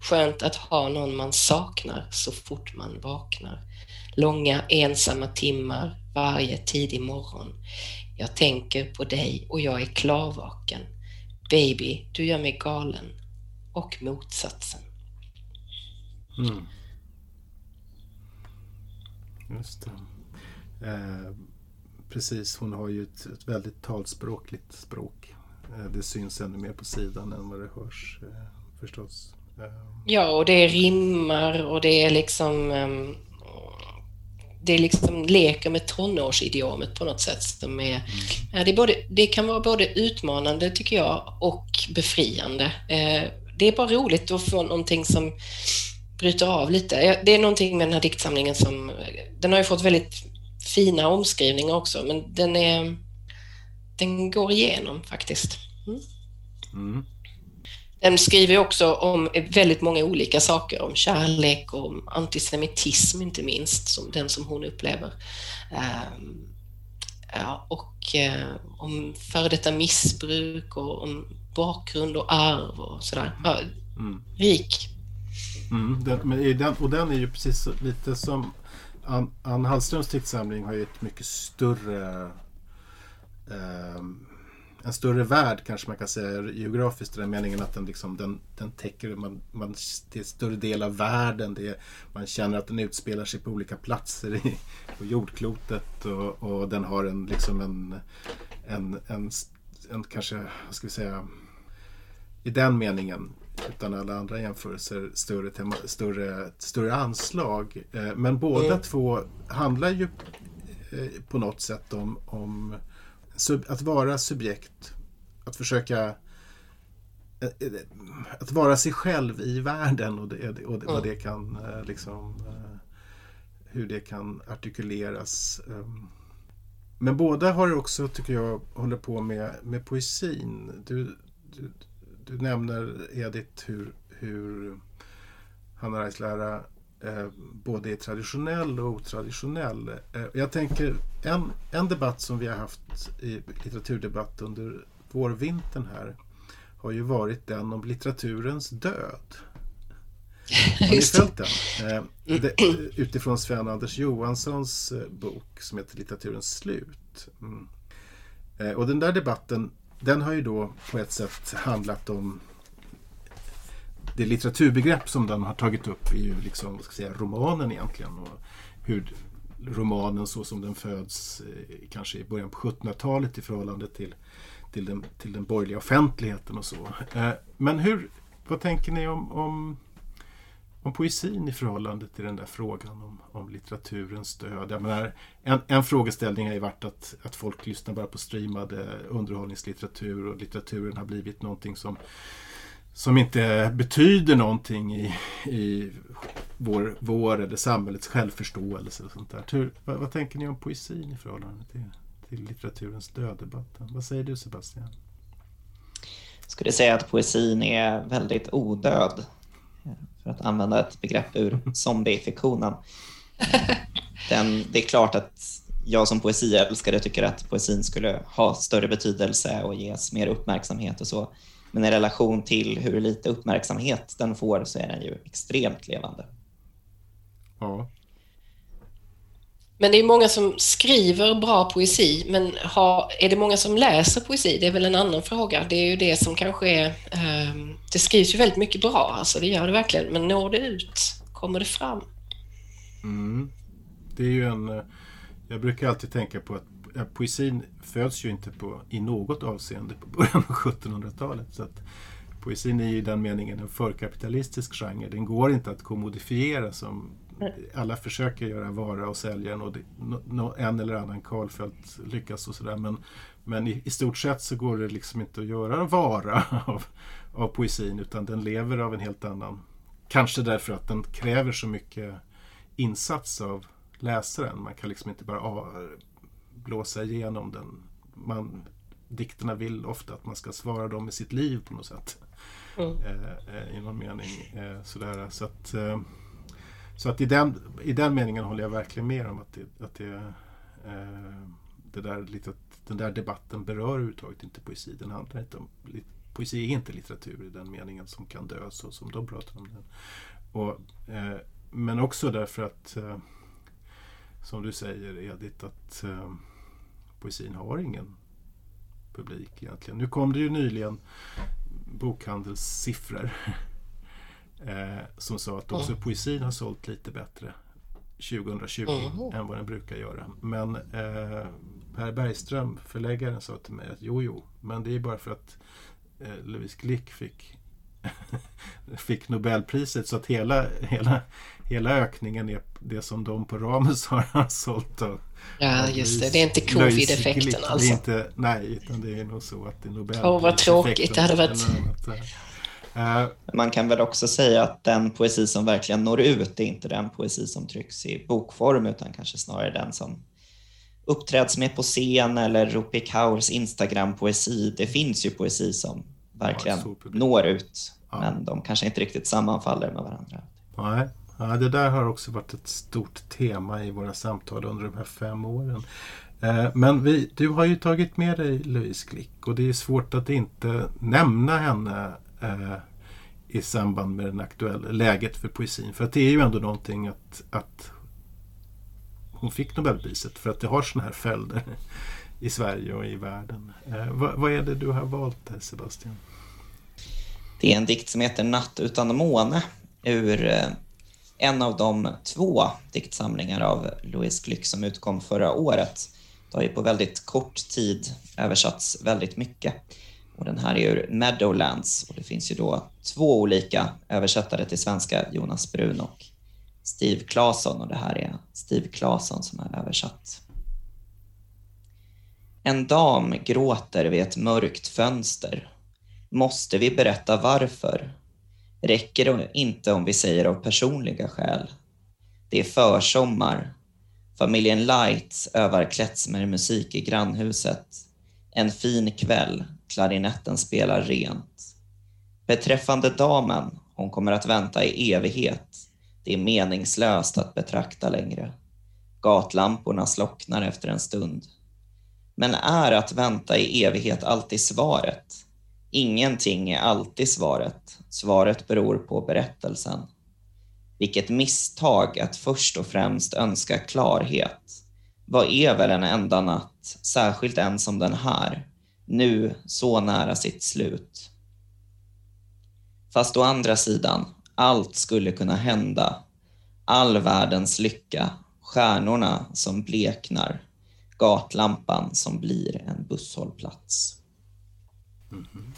Skönt att ha någon man saknar så fort man vaknar. Långa ensamma timmar varje tidig morgon. Jag tänker på dig och jag är klarvaken. Baby, du gör mig galen. Och motsatsen. Mm. Just det. Eh, precis, hon har ju ett, ett väldigt talspråkligt språk. Eh, det syns ännu mer på sidan än vad det hörs eh, förstås. Ja, och det är rimmar och det är liksom um, det är liksom leker med tonårsidiomet på något sätt. Som är, mm. det, är både, det kan vara både utmanande tycker jag och befriande. Eh, det är bara roligt att få någonting som bryter av lite. Det är någonting med den här diktsamlingen som, den har ju fått väldigt fina omskrivningar också, men den är, den går igenom faktiskt. Mm. Mm. Den skriver också om väldigt många olika saker, om kärlek och om antisemitism inte minst, som den som hon upplever. Ja, och uh, om före detta missbruk och om bakgrund och arv och sådär. Ja, mm. Rik. Mm, den, den, och den är ju precis lite som Ann, Ann Hallströms diktsamling har ju ett mycket större eh, en större värld kanske man kan säga geografiskt i den meningen att den, liksom, den, den täcker man, man, det är större del av världen. Det är, man känner att den utspelar sig på olika platser i, på jordklotet och, och den har en, liksom en, en, en, en kanske, vad ska vi säga, i den meningen utan alla andra jämförelser större, tema, större, större anslag. Eh, men båda mm. två handlar ju eh, på något sätt om, om att vara subjekt. Att försöka eh, att vara sig själv i världen och, det, och vad det kan liksom hur det kan artikuleras. Ehm. Men båda har också, tycker jag, håller på med, med poesin. Du, du, du nämner Edith hur, hur Hanna Reis lära eh, både är traditionell och otraditionell. Eh, jag tänker en, en debatt som vi har haft i litteraturdebatt under vårvintern här har ju varit den om litteraturens död. Har ni följt den? Eh, det, utifrån Sven-Anders Johanssons eh, bok som heter Litteraturens slut. Mm. Och den där debatten den har ju då på ett sätt handlat om det litteraturbegrepp som den har tagit upp är ju liksom, ska säga, romanen egentligen. Och hur romanen så som den föds eh, kanske i början på 1700-talet i förhållande till, till, den, till den borgerliga offentligheten och så. Eh, men hur, vad tänker ni om, om, om poesin i förhållande till den där frågan om, om litteraturens död? Jag menar, en, en frågeställning har ju varit att, att folk lyssnar bara på streamade underhållningslitteratur och litteraturen har blivit någonting som som inte betyder någonting i, i vår, vår eller samhällets självförståelse. Och sånt där. Hur, vad, vad, tänker ni om poesin i förhållande till, till litteraturens döddebatten? Vad säger du Sebastian? Jag skulle säga att poesin är väldigt odöd. För att använda ett begrepp ur zombiefiktionen. Den, det är klart att jag som poesiälskare tycker att poesin skulle ha större betydelse och ges mer uppmärksamhet och så. Men i relation till hur lite uppmärksamhet den får så är den ju extremt levande. Ja. Men det är många som skriver bra poesi, men har, är det många som läser poesi? Det är väl en annan fråga. Det är ju det som kanske är... Eh, det skrivs ju väldigt mycket bra, alltså det gör det verkligen, men når det ut? Kommer det fram? Mm. Det är ju en... Eh, jag brukar alltid tänka på att poesin föds ju inte på, i något avseende på början av 1700-talet. Så att poesin är i den meningen en förkapitalistisk genre. Den går inte att kommodifiera som alla försöker göra vara och sälja och det, no, en eller annan Karlfeldt lyckas och sådär. Men, men i, i, stort sett så går det liksom inte att göra vara av, av poesin utan den lever av en helt annan. Kanske därför att den kräver så mycket insats av läsaren. Man kan liksom inte bara ah, blåsa igenom den. Man, dikterna vill ofta att man ska svara dem med sitt liv på något sätt. Mm. Eh, eh, I någon mening. Eh, sådär. Så att, eh, så att i, den, i den meningen håller jag verkligen med om att det, att det, det där, lite, den där debatten berör överhuvudtaget inte poesi. Den handlar inte om, poesi är inte litteratur i den meningen som kan dö så som de pratar om den. Och, men också därför att som du säger Edith att poesin har ingen publik egentligen. Nu kom det ju nyligen bokhandelssiffror eh, som sa att också mm. poesin har sålt lite bättre 2020 mm. än vad den brukar göra. Men eh, Per Bergström, förläggaren, sa till mig att jo, jo, men det är bara för att eh, Louise Glick fick fick Nobelpriset så att hela, hela, hela ökningen är det som de på Ramus har sålt av. Ja, just det. Det är inte covid-effekten alltså. Inte, nej, utan det är nog så att det är Nobelpriset. Åh, vad tråkigt det hade varit. Uh, Man kan väl också säga att den poesi som verkligen når ut är inte den poesi som trycks i bokform utan kanske snarare den som uppträds med på scen eller Rupi Kaurs Instagram-poesi. Det finns ju poesi som verkligen ja, når ut, ja. men de kanske inte riktigt sammanfaller med varandra. Nej, ja, det där har också varit ett stort tema i våra samtal under de här fem åren. Eh, men vi, du har ju tagit med dig Louise Klick och det är svårt att inte nämna henne eh, i samband med den aktuella läget för poesin. För att det är ju ändå någonting att, att hon fick Nobelpriset för att det har sådana här följder i Sverige och i världen. Eh, vad, vad, är det du har valt där Sebastian? Det är en dikt som heter Natt utan måne ur eh, en av de två diktsamlingar av Louise Glück som utkom förra året. Det har ju på väldigt kort tid översatts väldigt mycket. Och den här är ur Meadowlands och det finns ju då två olika översättare till svenska, Jonas Brun och Steve Claesson och det här är Steve Claesson som har översatt. En dam gråter vid ett mörkt fönster. Måste vi berätta varför? Räcker det inte om vi säger av personliga skäl? Det är försommar. Familjen Light övar klezmermusik i grannhuset. En fin kväll, klarinetten spelar rent. Beträffande damen, hon kommer att vänta i evighet. Det är meningslöst att betrakta längre. Gatlamporna slocknar efter en stund. Men är att vänta i evighet alltid svaret? Ingenting är alltid svaret. Svaret beror på berättelsen. Vilket misstag att först och främst önska klarhet. Vad är väl en enda natt, särskilt en som den här, nu så nära sitt slut? Fast å andra sidan, allt skulle kunna hända. All världens lycka, stjärnorna som bleknar, gatlampan som blir en busshållplats. Mm -hmm.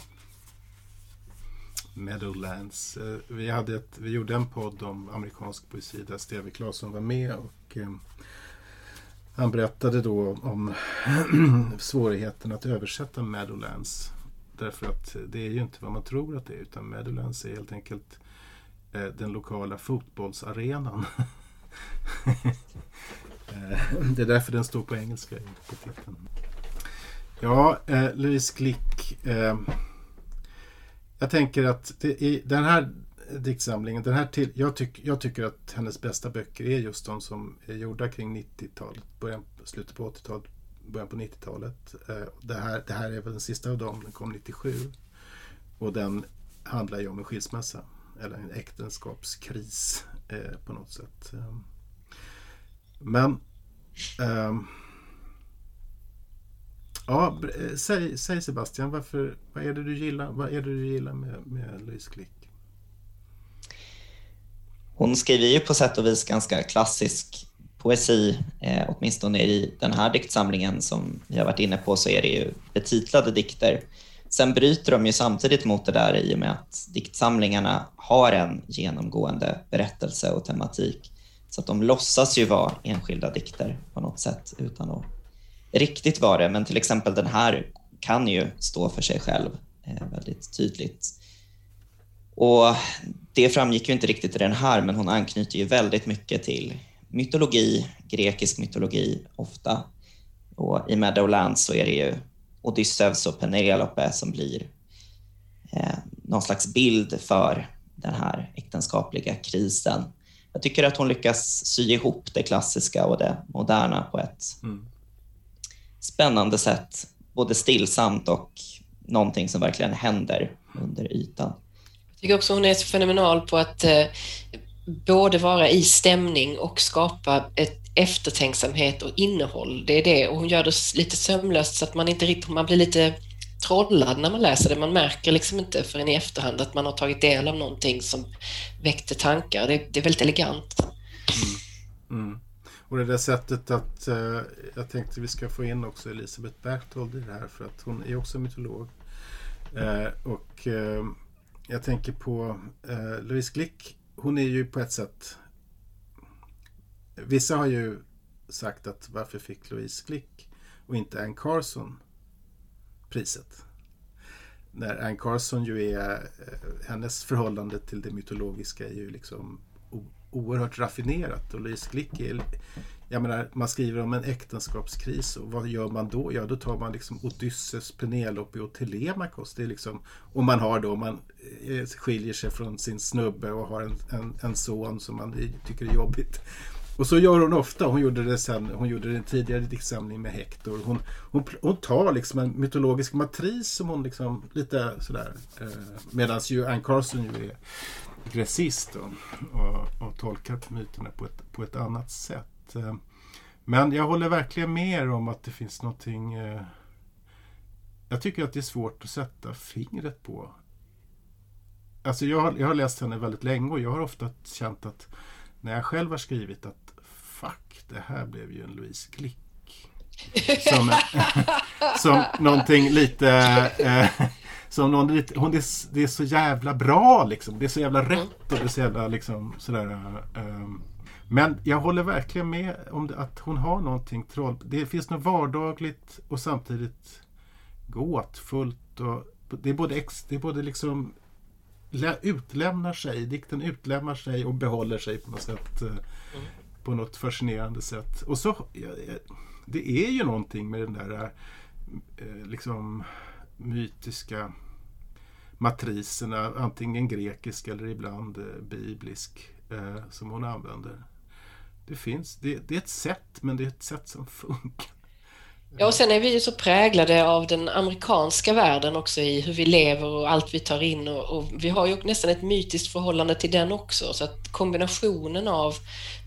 Meadowlands. Eh, vi, hade ett, vi gjorde en podd om amerikansk poesi där Steve Claesson var med och eh, han berättade då om svårigheten att översätta Meadowlands. Därför att det är ju inte vad man tror att det är utan Meadowlands är helt enkelt eh, den lokala fotbollsarenan. Eh, det är därför den står på engelska på titeln. Ja, eh, Louise Glick. Eh, jag tänker att det, i den här diktsamlingen, den här till, jag, tyck, jag tycker att hennes bästa böcker är just de som är gjorda kring 90-talet, början, slutet på 80-talet, början på 90-talet. Eh, det, här, det här är väl den sista av dem, den kom 97. Och den handlar ju om en skilsmässa, eller en äktenskapskris eh, på något sätt. Eh, men eh, Ja, eh, säg, säg, Sebastian, varför, vad är det du gillar, vad är det du gillar med, med Louise Klick? Hon skriver ju på sätt och vis ganska klassisk poesi, eh, åtminstone i den här diktsamlingen som vi har varit inne på så är det ju betitlade dikter. Sen bryter de ju samtidigt mot det där i och med att diktsamlingarna har en genomgående berättelse och tematik. Så att de låtsas ju vara enskilda dikter på något sätt utan att riktigt var det. Men till exempel den här kan ju stå för sig själv eh, väldigt tydligt. Och det framgick ju inte riktigt i den här, men hon anknyter ju väldigt mycket till mytologi, grekisk mytologi ofta. Och i Meadowlands så är det ju Odysseus och Penelope som blir eh, någon slags bild för den här äktenskapliga krisen. Jag tycker att hon lyckas sy ihop det klassiska och det moderna på ett mm spännande sätt. Både stillsamt och någonting som verkligen händer under ytan. Jag tycker också hon är så fenomenal på att eh, både vara i stämning och skapa ett eftertänksamhet och innehåll. Det är det och hon gör det lite sömlöst så att man inte riktigt, man blir lite trollad när man läser det. Man märker liksom inte förrän i efterhand att man har tagit del av någonting som väckte tankar. Det, det är väldigt elegant. Mm. Mm. Och det där sättet att, eh, jag tänkte vi ska få in också Elisabeth Berthold i det här för att hon är också mytolog. Eh, och eh, jag tänker på eh, Louise Glick. Hon är ju på ett sätt... Vissa har ju sagt att varför fick Louise Glick och inte Anne Carson priset? när Anne Carson ju är, eh, hennes förhållande till det mytologiska är ju liksom oerhört raffinerat och Louise Glick är, jag menar, man skriver om en äktenskapskris och vad gör man då? Ja, då tar man liksom Odysseus, Penelope och Telemakos. Det är liksom, och man har då, man eh, skiljer sig från sin snubbe och har en, en, en son som man tycker är jobbigt. Och så gör hon ofta. Hon gjorde det sen, hon gjorde det tidigare diktsamling med Hector. Hon, hon, hon tar liksom en mytologisk matris som hon liksom lite sådär. Eh, Medan ju Anne Carson ju är grecist och, och, tolkat tolkar myterna på ett, på ett annat sätt. Eh, men jag håller verkligen med om att det finns någonting eh, jag tycker att det är svårt att sätta fingret på. Alltså jag har, jag har läst henne väldigt länge och jag har ofta känt att när jag själv har skrivit att fuck, det här blev ju en Louise Glick. Som, som någonting lite... Eh, som någon, lite hon är, det är så jävla bra liksom. Det är så jävla rätt och det är så jävla liksom sådär. Eh, men jag håller verkligen med om det, att hon har någonting troll. Det finns något vardagligt och samtidigt gåtfullt. Och det är både, ex, det är både liksom utlämnar sig, dikten utlämnar sig och behåller sig på något sätt. Eh, mm. På något fascinerande sätt. Och så, det är ju någonting med den där eh, liksom mytiska matriserna, antingen grekisk eller ibland eh, biblisk, eh, som hon använder. Det finns, det, det är ett sätt, men det är ett sätt som funkar. Ja, och sen är vi ju så präglade av den amerikanska världen också i hur vi lever och allt vi tar in och, och, vi har ju nästan ett mytiskt förhållande till den också så att kombinationen av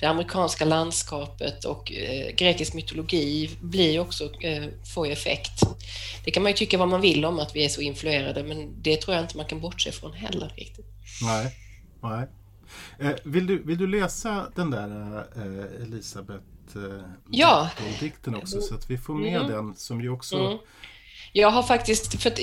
det amerikanska landskapet och eh, grekisk mytologi blir ju också, eh, får ju effekt. Det kan man ju tycka vad man vill om att vi är så influerade men det tror jag inte man kan bortse från heller riktigt. Nej, nej. Eh, vill, du, vill du läsa den där eh, Elisabeth eh, ja. dikten också så att vi får med mm. den som ju också mm. Jag har faktiskt, för att,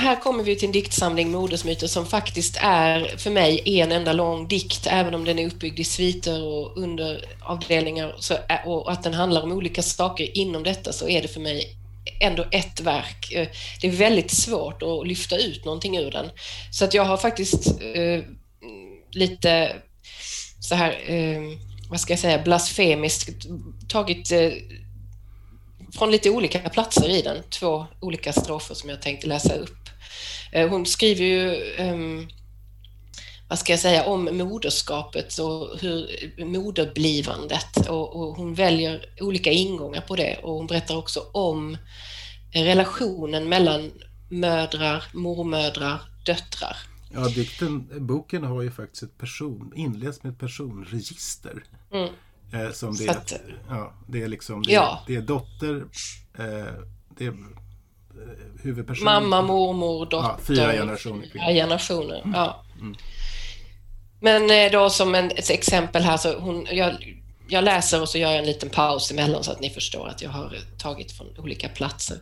här kommer vi till en diktsamling Modersmyter som faktiskt är för mig en enda lång dikt, även om den är uppbyggd i sviter och underavdelningar så, och att den handlar om olika saker inom detta så är det för mig ändå ett verk. Eh, det är väldigt svårt att lyfta ut någonting ur den. Så att jag har faktiskt eh, lite så här eh, vad ska jag säga, blasfemiskt tagit eh, från lite olika platser i den, två olika strofer som jag tänkte läsa upp. Eh, hon skriver ju, eh, vad ska jag säga, om moderskapet och hur moderblivandet och, och hon väljer olika ingångar på det och hon berättar också om relationen mellan mödrar, mormödrar, döttrar. Ja, dikten, boken har ju faktiskt ett person, inleds med ett personregister. Mm. Eh, som det, att, ja, det är liksom, det, ja. det är dotter, eh, det är eh, huvudperson. Mamma, mormor, dotter. Ja, fyra generationer. Fyra generationer, mm. ja. Mm. Men eh, då som en, ett exempel här, så hon, jag, jag läser och så gör jag en liten paus emellan så att ni förstår att jag har tagit från olika platser.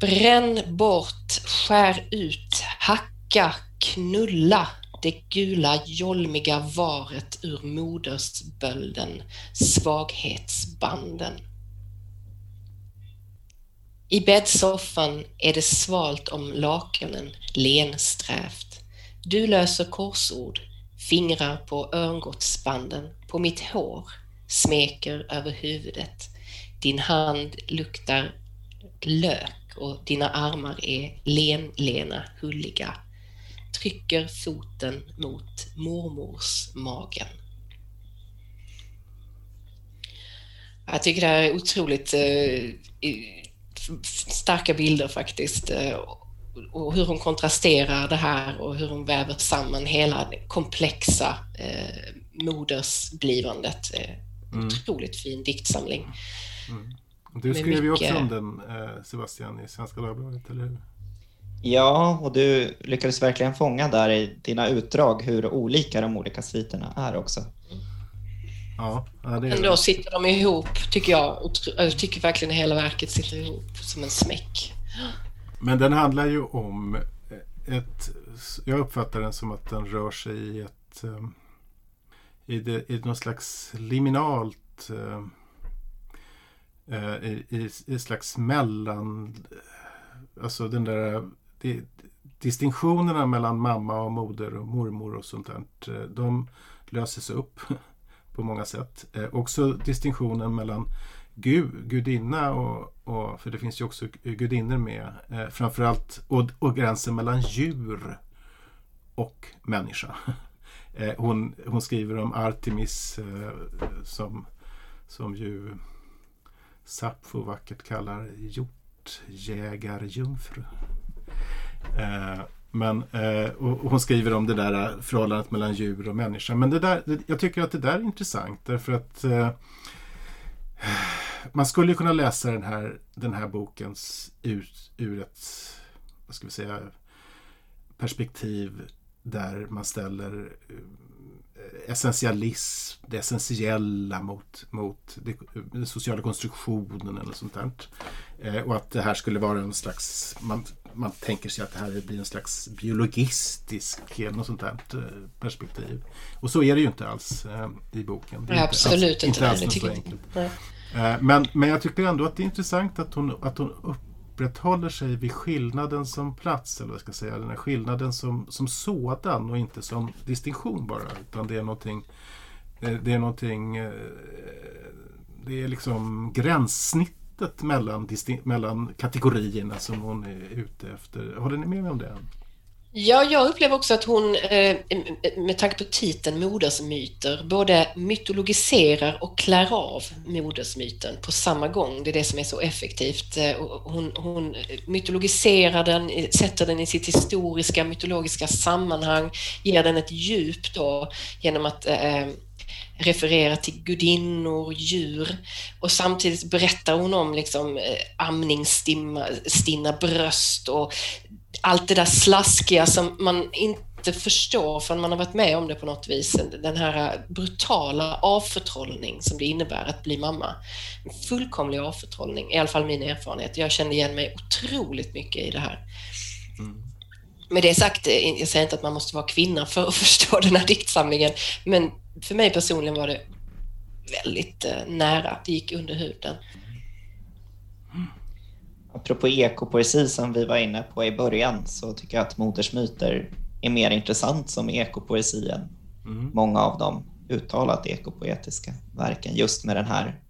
Bränn bort, skär ut, hacka, knulla det gula jolmiga varet ur modersbölden, svaghetsbanden. I bäddsoffan är det svalt om lakanen, lensträvt. Du löser korsord, fingrar på örngottsbanden, på mitt hår, smeker över huvudet. Din hand luktar lök och dina armar är len-lena, hulliga. Trycker foten mot mormors magen. Jag tycker det här är otroligt eh, starka bilder faktiskt. Eh, och hur hon kontrasterar det här och hur hon väver samman hela det komplexa eh, modersblivandet. Eh, mm. Otroligt fin diktsamling. Mm. Du skrev ju också om den eh, Sebastian i Svenska Dagbladet, eller hur? Ja, och du lyckades verkligen fånga där i dina utdrag hur olika de olika sviterna är också. Ja, det är Men då sitter de ihop, tycker jag. Jag tycker verkligen hela verket sitter ihop som en smäck. Men den handlar ju om ett... Jag uppfattar den som att den rör sig i ett... Eh, I, det, i någon slags liminalt eh, Eh, i, i, i slags mellan alltså den där det, distinktionerna mellan mamma och moder och mormor och sånt där, eh, de löses upp på många sätt. Eh, också distinktionen mellan Gud, gudinna och, och, för det finns ju också gudinnor med, eh, framförallt och, och gränsen mellan djur och människa. Eh, hon, hon skriver om Artemis eh, som, som ju Sappho vackert kallar hjortjägarjungfru. Eh, men, eh, och hon skriver om det där eh, förhållandet mellan djur och människa. Men det där, jag tycker att det där är intressant därför att eh, man skulle kunna läsa den här, den här bokens ur, ur ett vad ska vi säga, perspektiv där man ställer eh, essentialism, det essentiella mot, mot den sociala konstruktionen eller sånt där. Eh, och att det här skulle vara en slags, man, man tänker sig att det här blir en slags biologistisk något sånt där eh, perspektiv. Och så är det ju inte alls i boken. Är absolut alls, inte. Inte alls det så enkelt. Men, men jag tycker ändå att det är intressant att hon, att hon upp upprätthåller sig vid skillnaden som plats, eller vad ska jag säga, den här skillnaden som, som sådan och inte som distinktion bara. Utan det är någonting, eh, det är någonting, eh, det är liksom snittet mellan, mellan kategorierna som hon är ute efter. Håller ni med mig om det? Ja, jag upplever också att hon, eh, med tanke på titeln Modersmyter, både mytologiserar och klär av modersmyten på samma gång. Det är det som är så effektivt. Eh, hon, hon mytologiserar den, sätter den i sitt historiska, mytologiska sammanhang, ger den ett djup då genom att eh, eh, referera till gudinnor, djur och samtidigt berättar hon om liksom, amningsstinna bröst och allt det där slaskiga som man inte förstår förrän man har varit med om det på något vis. Den här brutala avförtrollning som det innebär att bli mamma. En fullkomlig avförtrollning, i alla fall min erfarenhet. Jag kände igen mig otroligt mycket i det här. Mm. Med det sagt, jag säger inte att man måste vara kvinna för att förstå den här diktsamlingen, men för mig personligen var det väldigt eh, nära. Det gick under huden apropå ekopoesi som vi var inne på i början så tycker jag att modersmyter är mer intressant som ekopoesi än mm. många av de uttalat ekopoetiska verken. Just med den här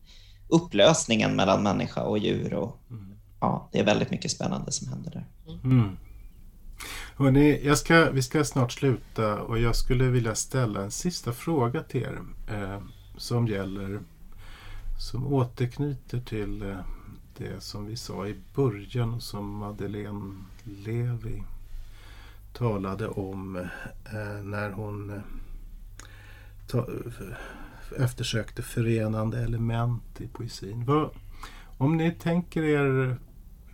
upplösningen mellan människa och djur. Och, mm. ja, det är väldigt mycket spännande som händer där. Mm. Hörrni, jag ska, vi ska snart sluta och jag skulle vilja ställa en sista fråga till er eh, som gäller som återknyter till eh, det som vi sa i början och som Madeleine Levi talade om eh, när hon eh, ta, eftersökte förenande element i poesin. Vad, om ni tänker er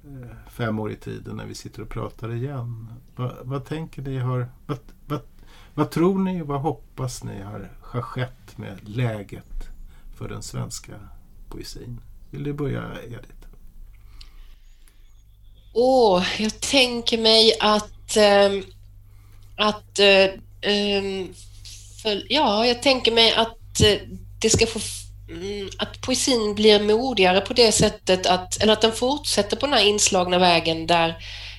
Eh, fem år i tiden när vi sitter och pratar igen. Vad, vad tänker ni har... Vad, vad, vad tror ni och vad hoppas ni har, har skett med läget för den svenska poesin? Vill du börja Edith? Åh, oh, jag tänker mig att... Ähm, att ähm, för, ja, jag tänker mig att äh, det ska få... Mm, att poesin blir modigare på det sättet att... Eller att den fortsätter på den här inslagna vägen där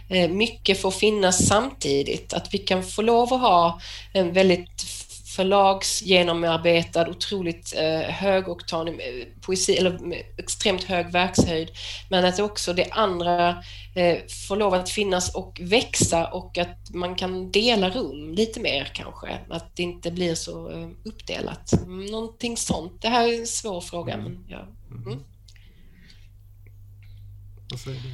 eh, mycket får finnas samtidigt. Att vi kan få lov att ha en väldigt förlagsgenomarbetad, otroligt eh, högoktanig eh, poesi, eller med extremt hög verkshöjd. Men att också det andra eh, får lov att finnas och växa och att man kan dela rum lite mer kanske. Att det inte blir så eh, uppdelat. Någonting sånt. Det här är en svår fråga. Mm. Men ja. Mm. mm. Vad säger du?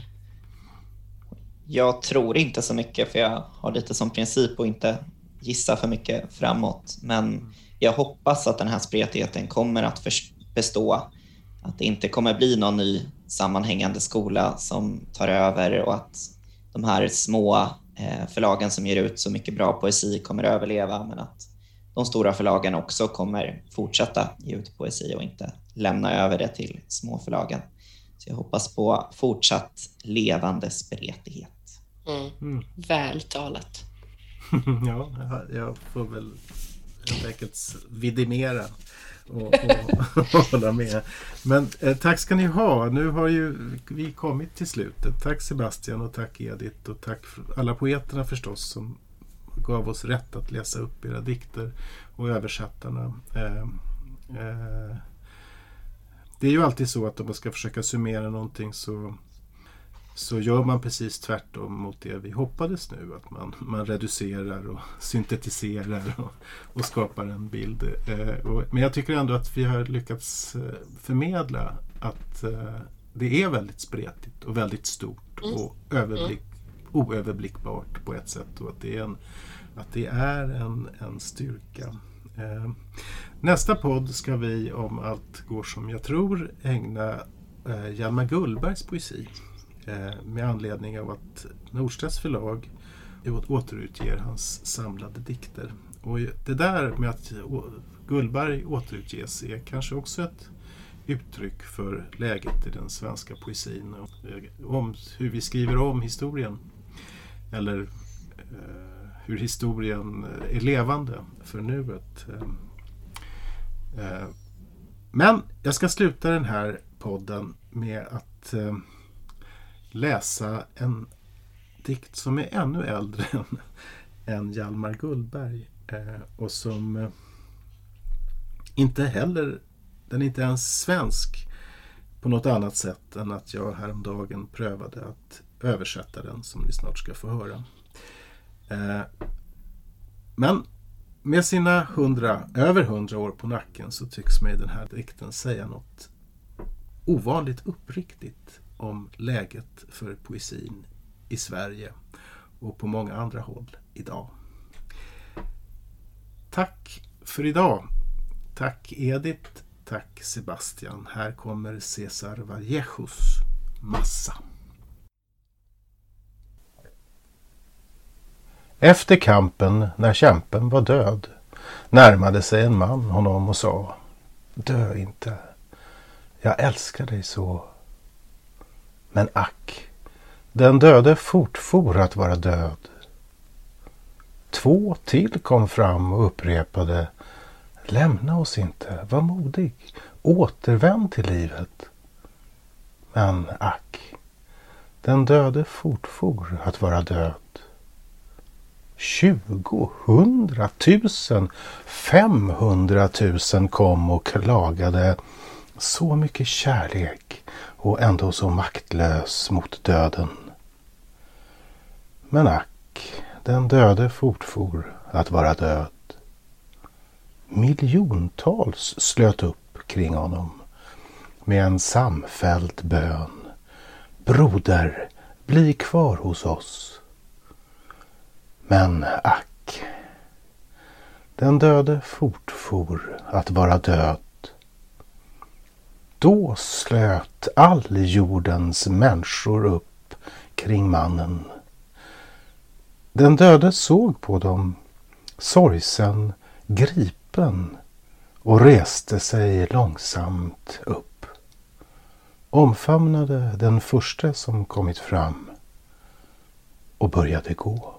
Jag tror inte så mycket för jag har lite som princip att inte gissa för mycket framåt. Men jag hoppas att den här spretigheten kommer att bestå. Att det inte kommer bli någon ny sammanhängande skola som tar över och att de här små eh, förlagen som ger ut så mycket bra poesi kommer att överleva, men att de stora förlagen också kommer fortsätta ge ut poesi och inte lämna över det till småförlagen. Så jag hoppas på fortsatt levande spretighet. Mm. Mm. Ja, jag får väl helt enkelt vidimera och, och, och hålla med. Men eh, tack ska ni ha. Nu har ju vi kommit till slutet. Tack Sebastian och tack Edith och tack alla poeterna förstås som gav oss rätt att läsa upp era dikter och översättarna. Eh, eh, det är ju alltid så att om man ska försöka summera någonting så så gör man precis tvärtom mot det vi hoppades nu. Att man, man reducerar och syntetiserar och, och skapar en bild. Eh, och, men jag tycker ändå att vi har lyckats eh, förmedla att eh, det är väldigt spretigt och väldigt stort mm. och överblick, oöverblickbart på ett sätt. Och att det är en, att det är en, en styrka. Eh, nästa podd ska vi, om allt går som jag tror, ägna eh, Hjalmar Gullbergs poesi. Eh, med anledning av att Norstedts förlag återutger hans samlade dikter. Och det där med att Gullberg återutges är kanske också ett uttryck för läget i den svenska poesin och eh, om hur vi skriver om historien. Eller eh, hur historien eh, är levande för nuet. Eh, men jag ska sluta den här podden med att läsa en dikt som är ännu äldre än, än Hjalmar Gullberg eh, och som eh, inte heller, den är inte ens svensk på något annat sätt än att jag häromdagen prövade att översätta den som ni snart ska få höra. Eh, men med sina hundra, över hundra år på nacken så tycks mig den här dikten säga något ovanligt uppriktigt om läget för poesin i Sverige och på många andra håll idag. Tack för idag. Tack Edith. Tack Sebastian. Här kommer Cesar Vallejos Massa. Efter kampen, när kämpen var död, närmade sig en man honom och sa Dö inte. Jag älskar dig så. Men ack, den döde fortfor att vara död. Två till kom fram och upprepade Lämna oss inte, var modig, återvänd till livet. Men ack, den döde fortfor att vara död. Tjugo, hundratusen, femhundratusen kom och klagade så mycket kärlek och ändå så maktlös mot döden. Men ack, den döde fortfor att vara död. Miljontals slöt upp kring honom med en samfälld bön. Broder, bli kvar hos oss. Men ack, den döde fortfor att vara död då slöt all jordens människor upp kring mannen. Den döde såg på dem, sorgsen, gripen och reste sig långsamt upp. Omfamnade den första som kommit fram och började gå.